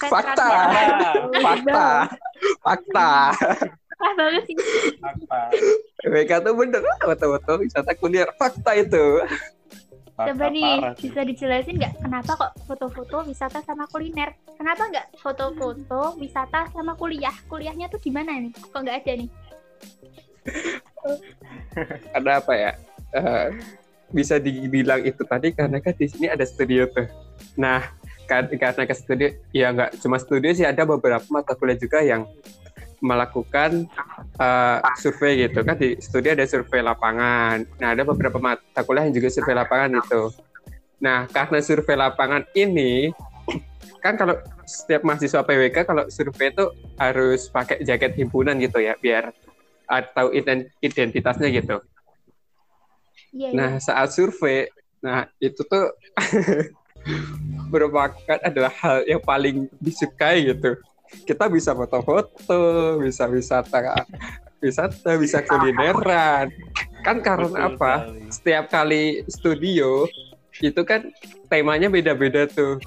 Fakta. Fakta. Fakta. Parah banget sih. Apa? PWK tuh bener foto-foto wisata kuliner. Fakta itu. Coba nih, bisa dijelasin nggak kenapa kok foto-foto wisata sama kuliner? Kenapa nggak foto-foto wisata sama kuliah? Kuliahnya tuh di mana nih? Kok nggak ada nih? [LAUGHS] Ada apa ya? Eh, bisa dibilang itu tadi karena kan di sini ada studio tuh. Nah, kan- karena ke studio, ya nggak cuma studio sih ada beberapa mata kuliah juga yang melakukan eh, survei gitu kan di studio ada survei lapangan. Nah ada beberapa mata kuliah yang juga survei lapangan itu. Nah karena survei lapangan ini kan kalau setiap mahasiswa PWK kalau survei itu harus pakai jaket himpunan gitu ya biar atau ident- identitasnya gitu. Iya, iya. Nah, saat survei, nah itu tuh [LAUGHS] merupakan adalah hal yang paling disukai gitu. Kita bisa foto-foto, bisa wisata, wisata, bisa kulineran. Kan karena Betul apa? sekali. Setiap kali studio itu kan temanya beda-beda tuh.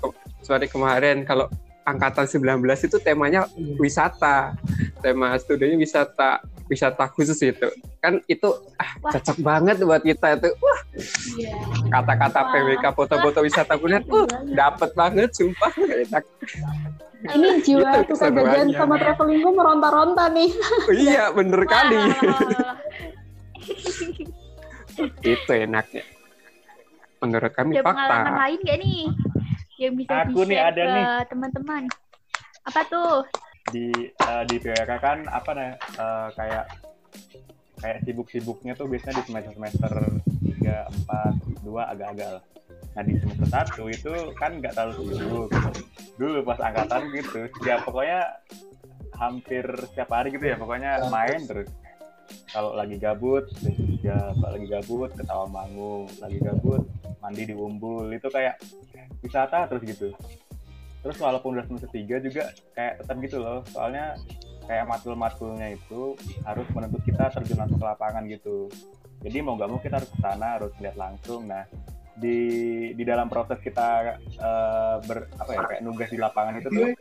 Sorry kemarin kalau angkatan 19 itu temanya wisata. Tema studionya wisata wisata khusus itu. Kan itu ah, Wah. cocok banget buat kita itu. Wah, Iya. kata-kata Wah. PWK foto-foto wisata kuliner, uh, dapet banget sumpah enak. Ini [LAUGHS] jiwa Itu suka jajan keseruannya. sama travelingku meronta-ronta nih. Oh, iya, bener kali. Wah. [LAUGHS] itu enaknya. Menurut kami Ada pengalaman fakta. lain nggak nih? Yang bisa Aku nih di-share ada ke nih. teman-teman. Apa tuh? di eh, di PWK kan apa nih eh, kayak kayak sibuk-sibuknya tuh biasanya di semester semester tiga empat dua agak-agak lah. Nah di semester satu itu kan nggak terlalu sibuk. Dulu pas angkatan gitu, ya pokoknya hampir setiap hari gitu ya, pokoknya main terus. Kalau lagi gabut, ya kalau lagi gabut ketawa manggung, lagi gabut mandi di umbul itu kayak wisata terus gitu. Terus walaupun udah semester tiga juga kayak tetap gitu loh. Soalnya kayak matkul-matkulnya itu harus menuntut kita terjun langsung ke lapangan gitu. Jadi mau nggak mau kita harus ke sana harus lihat langsung. Nah di di dalam proses kita eh, ber apa ya kayak nugas di lapangan itu tuh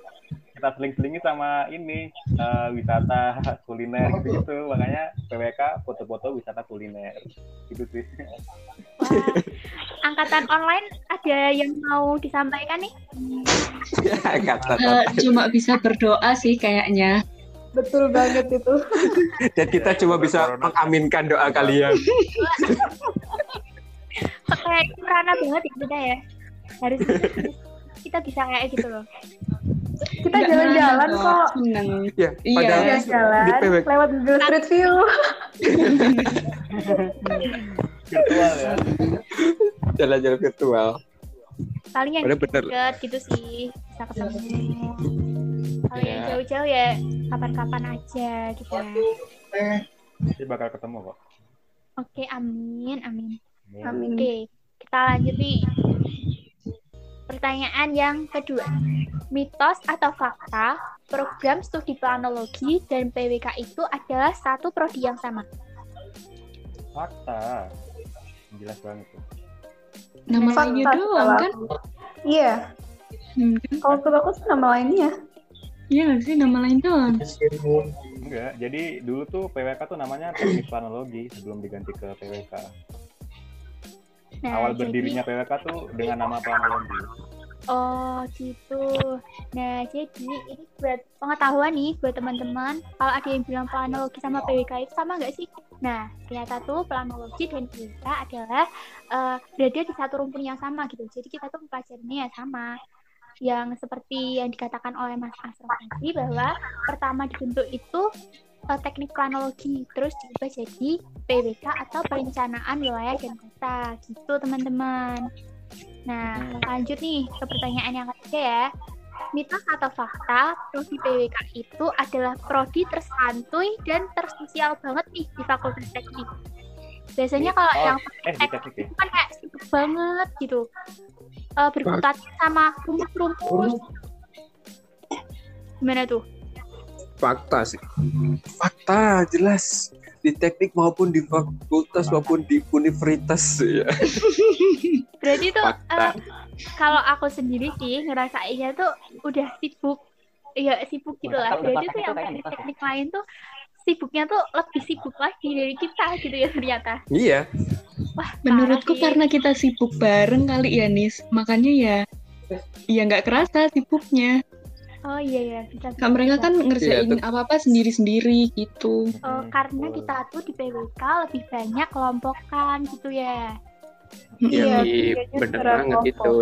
kita seling-selingi sama ini eh, wisata kuliner gitu gitu makanya PWK foto-foto wisata kuliner. Gitu sih. Wah, angkatan online ada yang mau disampaikan nih? Kata Eh, cuma bisa berdoa sih kayaknya. Betul banget itu. Dan kita cuma bisa mengaminkan doa kalian. [LAUGHS] Kayak merana banget ya kita ya. Harus kita bisa kayak gitu loh. Kita jalan-jalan kok. Seneng. Ya, Iya. padahal Jalan-jalan di PWK lewat Google Street View. Virtual ya. jalan-jalan virtual. Paling yang deket gitu sih bisa ketemu. Kalau yang Ya. jauh-jauh ya kapan-kapan aja gitu ya. Nanti bakal ketemu kok. Oke, amin, amin. Amin. Oke, kita lanjut nih. Pertanyaan yang kedua. Mitos atau fakta, program studi planologi dan PWK itu adalah satu prodi yang sama. Fakta. Jelas banget tuh. Nama Fakta lainnya doang kan? Iya. Hmm, kan? Kalau menurut aku sih nama lainnya. Iya nggak sih nama lain doang. Enggak, jadi dulu tuh PWK tuh namanya teknik planologi sebelum diganti ke PWK. Nah, Awal jadi- berdirinya PWK tuh dengan nama planologi. Oh gitu. Nah jadi ini buat pengetahuan nih buat teman-teman. Kalau ada yang bilang planologi sama PWK itu sama nggak sih? Nah ternyata tuh planologi dan PWK adalah eh, berada di satu rumpun yang sama gitu. Jadi kita tuh mempelajarinya ya sama. Yang seperti yang dikatakan oleh Mas Asraf tadi bahwa pertama dibentuk itu eh, teknik planologi, terus diubah jadi PWK atau perencanaan wilayah dan kota gitu teman-teman. Nah, lanjut nih ke pertanyaan yang ketiga ya. Mitos atau fakta, prodi PWK itu adalah prodi tersantuy dan tersosial banget nih di Fakultas Teknik. Biasanya kalau Oh, yang Eh, di teknik ya? itu kan kayak sibuk banget gitu. Eh berkutat sama rumus-rumus. Gimana tuh? Fakta sih. Fakta jelas di teknik maupun di fakultas maupun di universitas ya. [LAUGHS] Berarti tuh eh, kalau aku sendiri sih ngerasainnya tuh udah sibuk. Iya sibuk gitu lah. Berarti tuh itu yang teknik-teknik lain tuh sibuknya tuh lebih sibuk lagi dari kita gitu ya ternyata. Iya, Wah, Menurutku sih. karena kita sibuk bareng kali ya Nis, makanya ya ya nggak kerasa sibuknya. Oh iya ya, bisa. Kak mereka bisa. kan ngerjain Iya, apa-apa sendiri-sendiri gitu. Oh, karena kita tuh di PWK lebih banyak kelompokan gitu ya. iya, Iya, bener secara banget itu.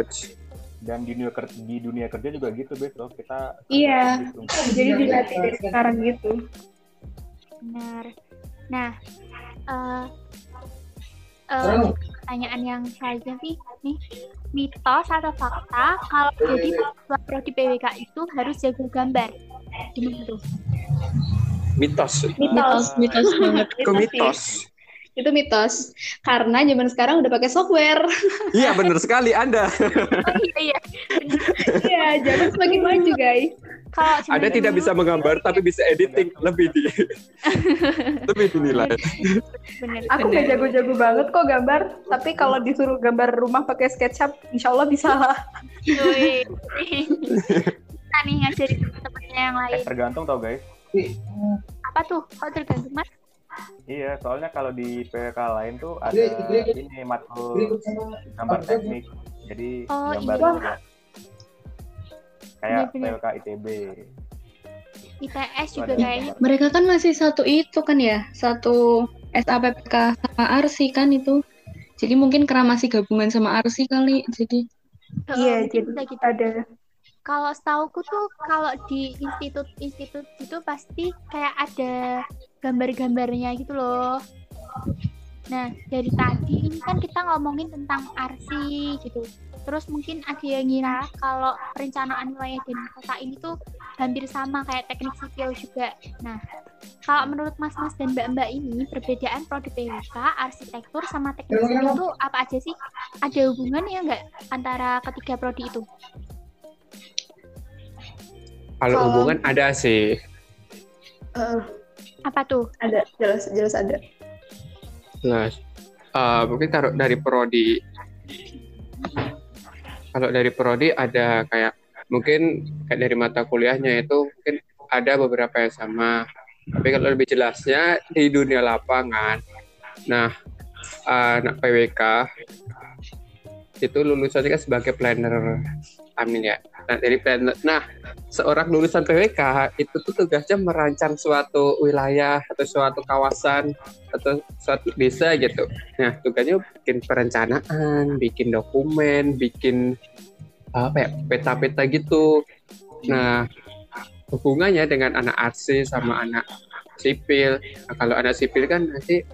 Dan di dunia kerja, di dunia kerja juga gitu, besok kita Iya. gitu. Jadi dilatih dari sekarang gitu. Benar. Nah, eh eh, pertanyaan yang selanjutnya sih, nih mitos atau fakta kalau jadi mahasiswa prodi PWK itu harus jago gambar. Gimana tuh? Mitos. Mitos, mitos banget. Itu mitos. Itu mitos. Karena zaman sekarang udah pakai software. Iya, bener sekali Anda. [LAUGHS] Oh iya iya. [LAUGHS] Iya, zaman semakin maju, guys. Kalau Anda zaman tidak bisa menggambar tapi bisa editing lebih di [LAUGHS] lebih dinilai. bener. Aku nggak jago-jago banget kok gambar, tapi kalau disuruh gambar rumah pakai SketchUp, insya Allah bisa lah. [LAUGHS] Kita nih ngajarin teman-temannya yang Eh, lain. tergantung tau guys. Apa tuh? Kok tergantung mas? Iya, soalnya kalau di PWK lain tuh ada ini matkul gambar teknik. Jadi Oh, gambar iya. Kayak. PWK ITB. ITS juga kayaknya. Mereka kan masih satu itu kan ya, satu SAPPK sama ARSI kan itu. Jadi mungkin karena masih gabungan sama ARSI kali, jadi Iya, mungkin jadi bisa gitu. ada Kalau setauku tuh kalau di institut-institut itu pasti kayak ada gambar-gambarnya gitu loh. Nah, dari tadi ini kan kita ngomongin tentang arsi gitu. Terus mungkin ada yang ngira kalau perencanaan wilayah dan kota ini tuh hampir sama kayak teknik sipil juga. Nah, kalau menurut mas-mas dan mbak-mbak ini perbedaan prodi PWK, arsitektur sama teknik sipil tuh apa aja sih? Ada hubungannya nggak antara ketiga prodi itu? Kalau Kalau- hubungan ada sih. Eh, Apa tuh? ada, jelas, jelas ada. Nah, eh, mungkin taruh dari prodi. Kalau dari prodi ada kayak mungkin kayak dari mata kuliahnya itu mungkin ada beberapa yang sama. Tapi kalau lebih jelasnya di dunia lapangan. Nah, anak PWK itu lulusannya kan sebagai planner amin ya. Nah, dari planner. Nah, seorang lulusan PWK itu tuh tugasnya merancang suatu wilayah atau suatu kawasan atau suatu desa gitu. Nah, tugasnya bikin perencanaan, bikin dokumen, bikin apa ya, peta-peta gitu. Nah, hubungannya dengan anak arsi sama anak sipil. Nah, kalau anak sipil kan nanti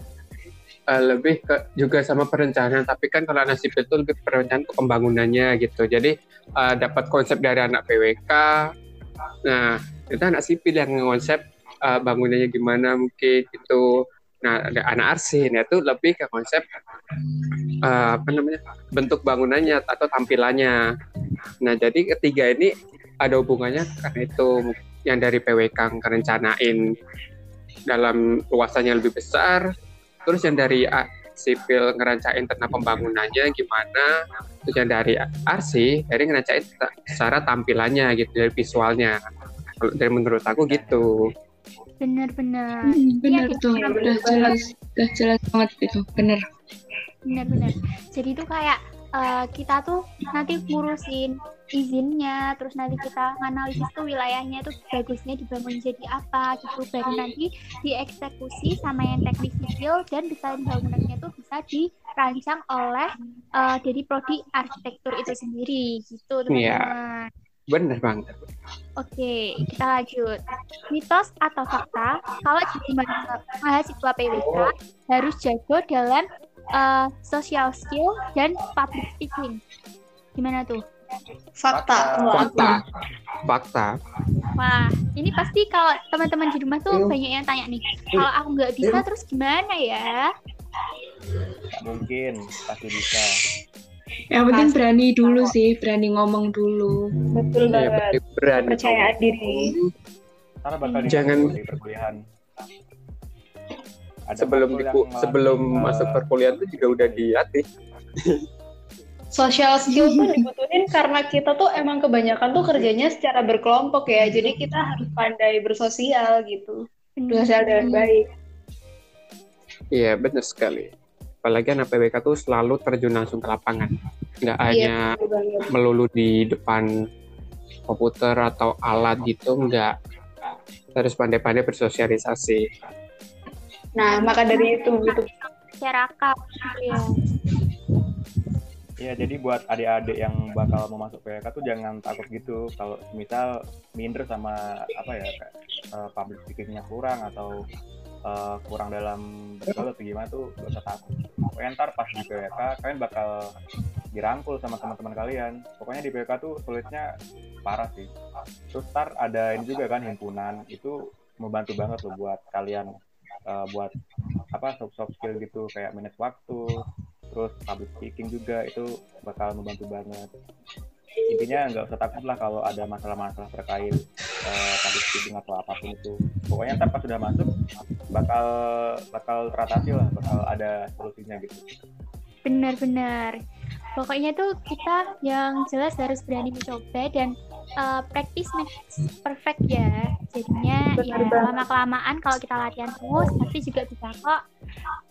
uh, lebih ke juga sama perencanaan, tapi kan kalau anak sipil itu lebih perencanaan ke pembangunannya gitu. Jadi uh, dapat konsep dari anak PWK. Nah, itu anak sipil yang konsep uh, bangunannya gimana mungkin gitu. Nah, ada anak arsi, nah itu lebih ke konsep uh, apa namanya bentuk bangunannya atau tampilannya. Nah, jadi ketiga ini ada hubungannya karena itu yang dari PWK ngerencanain dalam luasannya lebih besar, terus yang dari A, sipil ngerancangin tentang pembangunannya gimana, terus yang dari RC dari ngerancangin secara tampilannya gitu dari visualnya. Kalau dari menurut aku gitu. Benar-benar. Hmm, benar Iya, tuh, benar udah jelas, udah jelas banget itu, bener. benar-benar. Jadi itu kayak eh, kita tuh nanti ngurusin izinnya, terus nanti kita nganalisis tuh wilayahnya tuh bagusnya dibangun jadi apa gitu, baru nanti dieksekusi sama yang teknik sipil dan desain bangunannya tuh bisa dirancang oleh eh, dari prodi arsitektur itu sendiri gitu Iya. teman-teman. Bener banget. Oke, kita lanjut. Mitos atau fakta, kalau jadi mahasiswa, PWK harus jago dalam eh, social skill dan public speaking. Gimana tuh? Fakta. Fakta. Fakta. Wah, ini pasti kalau teman-teman di rumah tuh banyak yang tanya nih. Kalau aku nggak bisa, terus gimana ya? Nggak mungkin, pasti bisa. Yang penting berani dulu sih, berani ngomong dulu. Betul Iya, banget. berarti berani. Percayaan diri. Karena bakal Jangan- dibantu di perkuliahan. Ada Sebelum yang, sebelum eh, masuk perkuliahan itu juga udah dilatih. [LAUGHS] Social skill tuh dibutuhin karena kita tuh emang kebanyakan tuh kerjanya secara berkelompok ya. Jadi kita harus pandai bersosial gitu. Bersosial dengan baik. Iya, benar sekali. Apalagi anak PWK tuh selalu terjun langsung ke lapangan. Nggak hanya Iya, banget. melulu di depan komputer atau alat gitu, nggak. Harus pandai-pandai bersosialisasi. Nah, maka dari itu gitu. Masyarakat, ya. Iya, jadi buat adik-adik yang bakal mau masuk PWK tuh jangan takut gitu. Kalau misal minder sama apa ya, kayak eh, public speaking-nya kurang atau eh, kurang dalam bergaul atau gimana tuh gak usah takut. Pokoknya ntar pas di PWK kalian bakal dirangkul sama teman-teman kalian. Pokoknya di PWK tuh sulitnya parah sih. Terus ntar ada ini juga kan himpunan itu membantu banget loh buat kalian eh, buat apa soft soft skill gitu kayak manage waktu terus public speaking juga itu bakal membantu banget. Intinya nggak usah takut lah kalau ada masalah-masalah terkait eh, public speaking atau apa pun itu. Pokoknya ntar pas sudah masuk bakal bakal teratasi lah bakal ada solusinya gitu. Benar-benar. Pokoknya tuh kita yang jelas harus berani mencoba dan uh, practice makes perfect ya. Jadinya ya Benar lama kelamaan kalau kita latihan terus pasti juga bisa kok.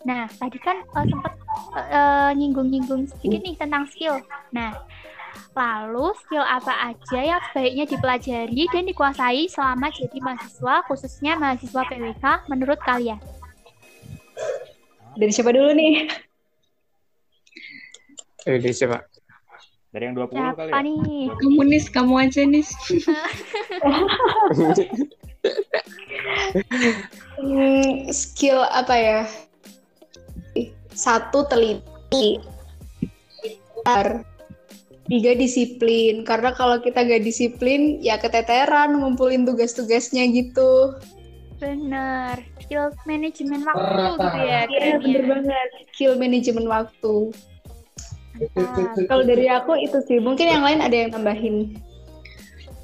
Nah tadi kan uh, sempat uh, nyinggung-nyinggung sedikit nih tentang skill. Nah lalu skill apa aja yang sebaiknya dipelajari dan dikuasai selama jadi mahasiswa khususnya mahasiswa PWK menurut kalian? Dari siapa dulu nih? Ini siapa? Dari yang 20 kali Siapa ya nih? Kamu nis, kamu aja nis. Hmm, skill apa ya? Satu teliti. Bentar. Tiga disiplin. Karena kalau kita gak disiplin, ya keteteran ngumpulin tugas-tugasnya gitu. Bener, skill manajemen waktu gitu ya. Iya, keren bener banget. Skill manajemen waktu. Mantap. Kalau dari aku itu sih. Mungkin yang lain ada yang tambahin.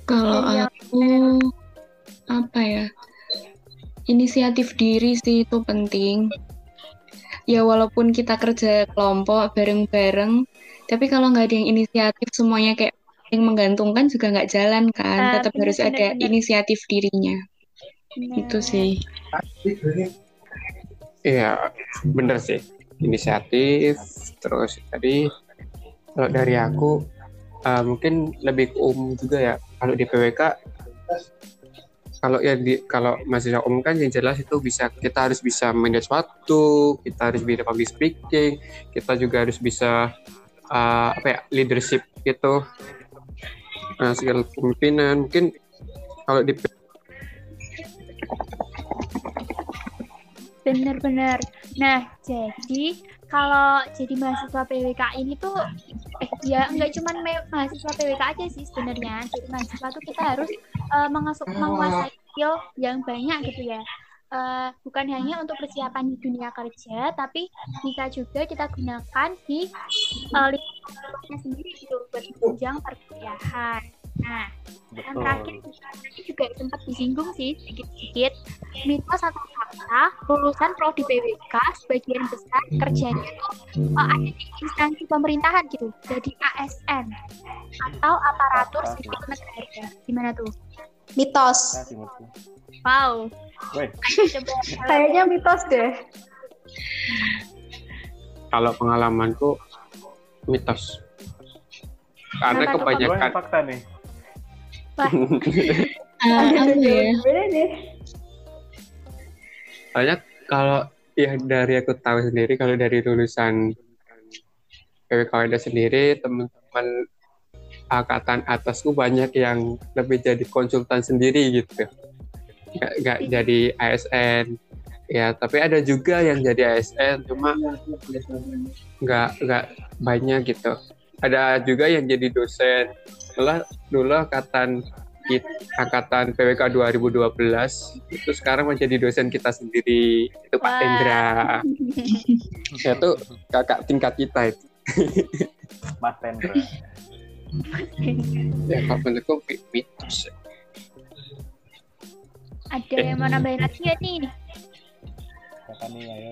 Kalau yang- aku apa ya? Inisiatif diri sih itu penting. Ya walaupun kita kerja kelompok bareng-bareng, tapi kalau nggak ada yang inisiatif semuanya kayak yang menggantungkan juga nggak jalan kan. Ah, Tetap bener, harus bener, ada bener. inisiatif dirinya. Itu sih. Iya, bener sih. Inisiatif, terus tadi kalau dari aku eh, mungkin lebih umum juga ya. Kalau di PWK, kalau ya di kalau mahasiswa umum kan yang jelas itu bisa kita harus bisa manage waktu, kita harus bisa public speaking, kita juga harus bisa eh, apa ya leadership gitu, uh, skill kepemimpinan. Mungkin kalau di Bener-bener. Nah, jadi kalau jadi mahasiswa PWK ini tuh, eh ya nggak cuma mahasiswa PWK aja sih sebenarnya. Jadi mahasiswa tuh kita harus uh, mengasuk, menguasai skill yang banyak gitu ya. Uh, bukan hanya untuk persiapan di dunia kerja, tapi bisa juga kita gunakan di uh, lingkungannya sendiri gitu buat menunjang perkuliahan. Nah, yang terakhir tadi juga sempat disinggung sih sedikit-sedikit. Mitos atau fakta lulusan prodi PWK sebagian besar kerjanya tuh uh, ada di instansi pemerintahan gitu jadi ASN atau aparatur sipil negara. Gimana tuh? Mitos. Wow. [LAUGHS] Kayaknya mitos deh. kalau pengalamanku mitos. Karena kebanyakan fakta nih. Wah [LAUGHS] apa ya? Beda deh. Soalnya kalau ya dari aku tahu sendiri kalau dari lulusan PWKWD sendiri teman-teman angkatan atasku banyak yang lebih jadi konsultan sendiri gitu nggak nggak jadi ASN ya tapi ada juga yang jadi ASN cuma nggak nggak banyak gitu ada juga yang jadi dosen. Dulu dulu angkatan angkatan PWK 2012 itu sekarang menjadi dosen kita sendiri. Itu Pak Wah. Hendra ya [LAUGHS] tuh kakak tingkat kita itu. [LAUGHS] Mas Tendra. [LAUGHS] ya kalau menurutku mi- mitos ada yang mau nambahin lagi ya nih.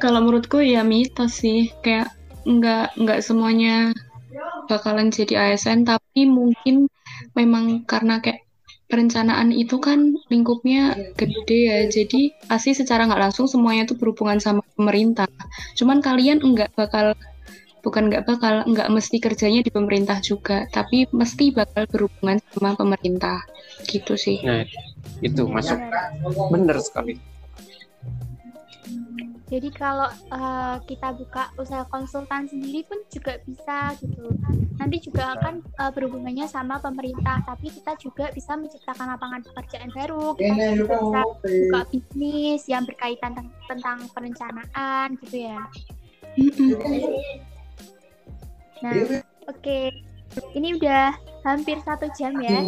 Kalau menurutku ya mitos sih, kayak nggak nggak semuanya bakalan jadi ASN, tapi mungkin memang karena kayak perencanaan itu kan lingkupnya gede ya, jadi pasti secara nggak langsung semuanya tuh berhubungan sama pemerintah. Cuman kalian nggak bakal bukan nggak bakal nggak mesti kerjanya di pemerintah juga, tapi mesti bakal berhubungan sama pemerintah gitu sih. nah itu masuk bener sekali Jadi kalau eh, kita buka usaha konsultan sendiri pun juga bisa gitu. Nanti juga akan eh, berhubungannya sama pemerintah, tapi kita juga bisa menciptakan lapangan pekerjaan baru. Kita juga bisa buka bisnis yang berkaitan ten- tentang perencanaan gitu ya. Nah, oke. Ini udah hampir satu jam ya.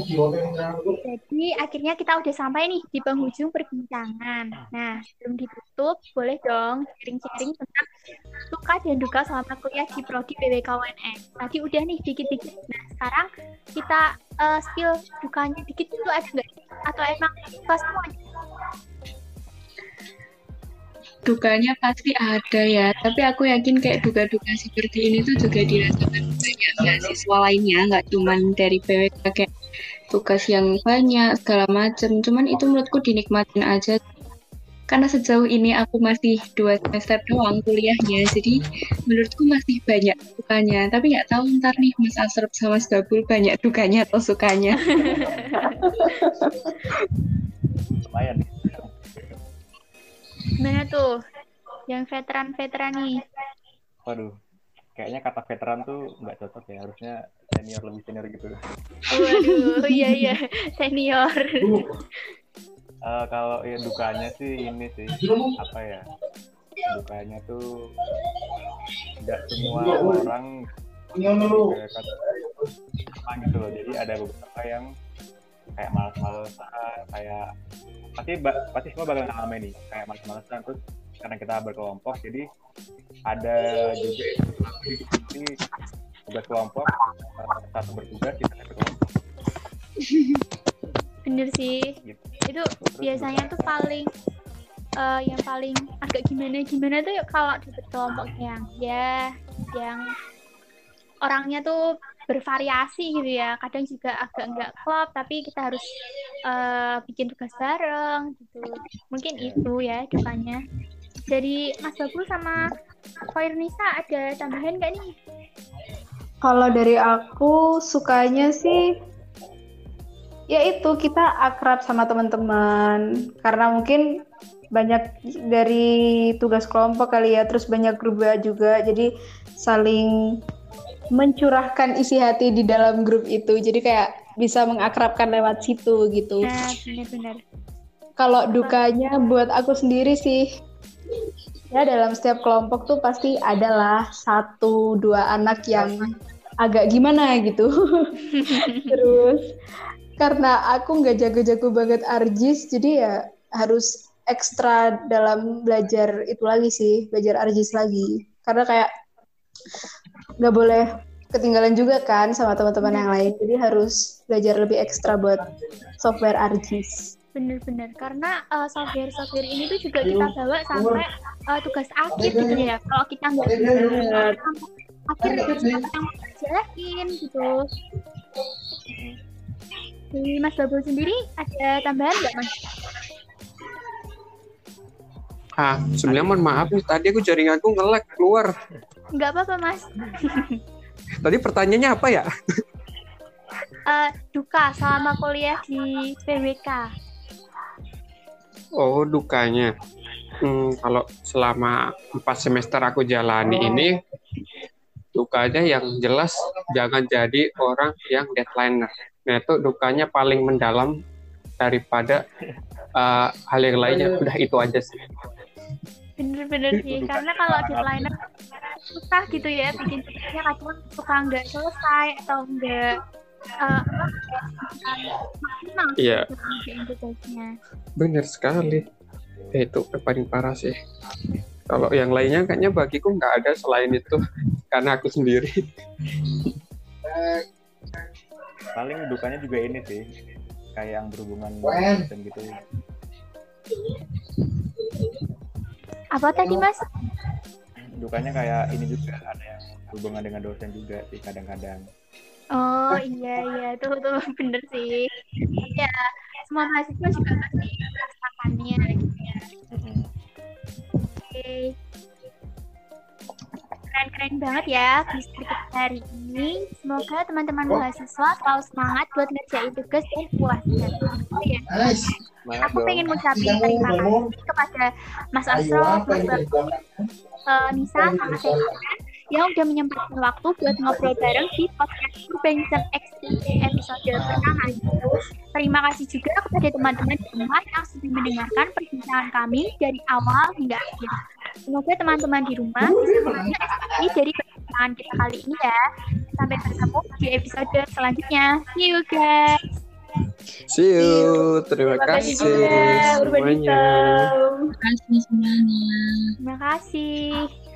Jadi akhirnya kita udah sampai nih di penghujung perbincangan. Nah, sebelum ditutup, boleh dong sharing-sharing tentang suka dan duka selama kuliah di Prodi PWKUNS. Tadi udah nih dikit-dikit. Nah, sekarang kita eh, spill dukanya dikit dulu ada nggak? Atau emang suka semuanya? Dukanya pasti ada ya. Tapi aku yakin kayak duka-duka seperti ini tuh juga dirasakan banyak mahasiswa lainnya nggak cuman dari PWK kayak tugas yang banyak segala macem. Cuman itu menurutku dinikmatin aja. Karena sejauh ini aku masih dua semester doang kuliahnya jadi menurutku masih banyak dukanya. Tapi nggak tahu ntar nih Mas Asrop sama Mas Babul banyak dukanya atau sukanya. [LAUGHS] [LAUGHS] Lumayan nih. Gimana tuh? Yang veteran-veteran nih. Waduh. Kayaknya kata veteran tuh nggak cocok ya. Harusnya senior lebih senior gitu. Waduh, iya iya, [LAUGHS] senior. Eh, kalau ya dukanya sih ini sih apa ya dukanya tuh nggak semua orang sama gitu loh jadi ada beberapa yang kayak malas-malesan kayak pasti pasti semua bakal ngalamin nih kayak malas-malesan terus karena kita berkelompok jadi ada juga ini tugas kelompok satu bertugas kita satu kelompok. Bener sih. gitu. Itu biasanya tuh paling eh, yang paling agak gimana gimana tuh ya kalau di kelompok yang ya yang orangnya tuh bervariasi gitu ya. Kadang juga agak nggak klop, tapi kita harus eh, bikin tugas bareng gitu. Mungkin itu ya dukanya. Dari Mas Babul sama Koirnisa ada tambahan nggak nih? Kalau dari aku sukanya sih ya itu kita akrab sama teman-teman karena mungkin banyak dari tugas kelompok kali ya terus banyak grup WA juga jadi saling mencurahkan isi hati di dalam grup itu. Jadi kayak bisa mengakrabkan lewat situ gitu. Nah, benar-benar. kalau dukanya buat aku sendiri sih ya dalam setiap kelompok tuh pasti adalah satu dua anak yang agak gimana gitu. [LAUGHS] Terus karena aku nggak jago-jago banget arjis jadi ya harus ekstra dalam belajar itu lagi sih belajar arjis lagi. Karena kayak nggak boleh ketinggalan juga kan sama teman-teman yang lain jadi harus belajar lebih ekstra buat software arjis Bener-bener, karena uh, software-software ini tuh juga kita bawa sampai uh, tugas akhir gitu ya. Kalau kita nggak akhir yang kerjain gitu. Dari Mas Babul sendiri ada tambahan nggak Mas? Ah, sebenarnya mohon maaf nih, tadi aku jaringanku nge-lag keluar. Nggak apa-apa Mas. Tadi pertanyaannya apa ya? Eh, duka selama kuliah di PWK. Oh, dukanya. Hmm, kalau selama empat semester aku jalani ini, dukanya yang jelas jangan jadi orang yang deadlineer. Nah, itu dukanya paling mendalam daripada uh, hal yang lainnya. Udah itu aja sih. Bener-bener sih, karena kalau deadliner susah gitu ya bikin tugasnya kadang suka nggak selesai atau nggak maksimal Iya. Bener sekali. Eh, Itu yang paling parah sih. Kalau yang lainnya kayaknya bagiku nggak ada selain itu. [LAUGHS] Karena aku sendiri. paling dukanya juga ini sih kayak yang berhubungan dan gitu Apa tadi Mas? dukanya kayak ini juga ada yang hubungan dengan dosen juga sih kadang-kadang Oh iya iya tuh tuh [LAUGHS] bener sih. Ya semua mahasiswa juga pasti merasakannya. gitu ya. Oke. Keren-keren banget ya kita hari ini. Semoga teman-teman mahasiswa selalu semangat buat ngerjain tugas dan puasnya. Oh, ya. Aku pengen ngucapin terima kasih kepada Mas Asro, Mas Bagus, eh, Nisa, sama saya yang udah menyempatkan waktu buat ngobrol bareng di podcast Urbanism X episode pertama ini. Terima kasih juga kepada teman-teman di rumah yang sudah mendengarkan perbincangan kami dari awal hingga akhir. Semoga teman-teman di rumah inspirasi dari perbincangan kita kali ini ya. Sampai bertemu di episode selanjutnya. See you guys. See you. Terima Terima kasih kasih semuanya. Terima kasih semuanya. Terima kasih.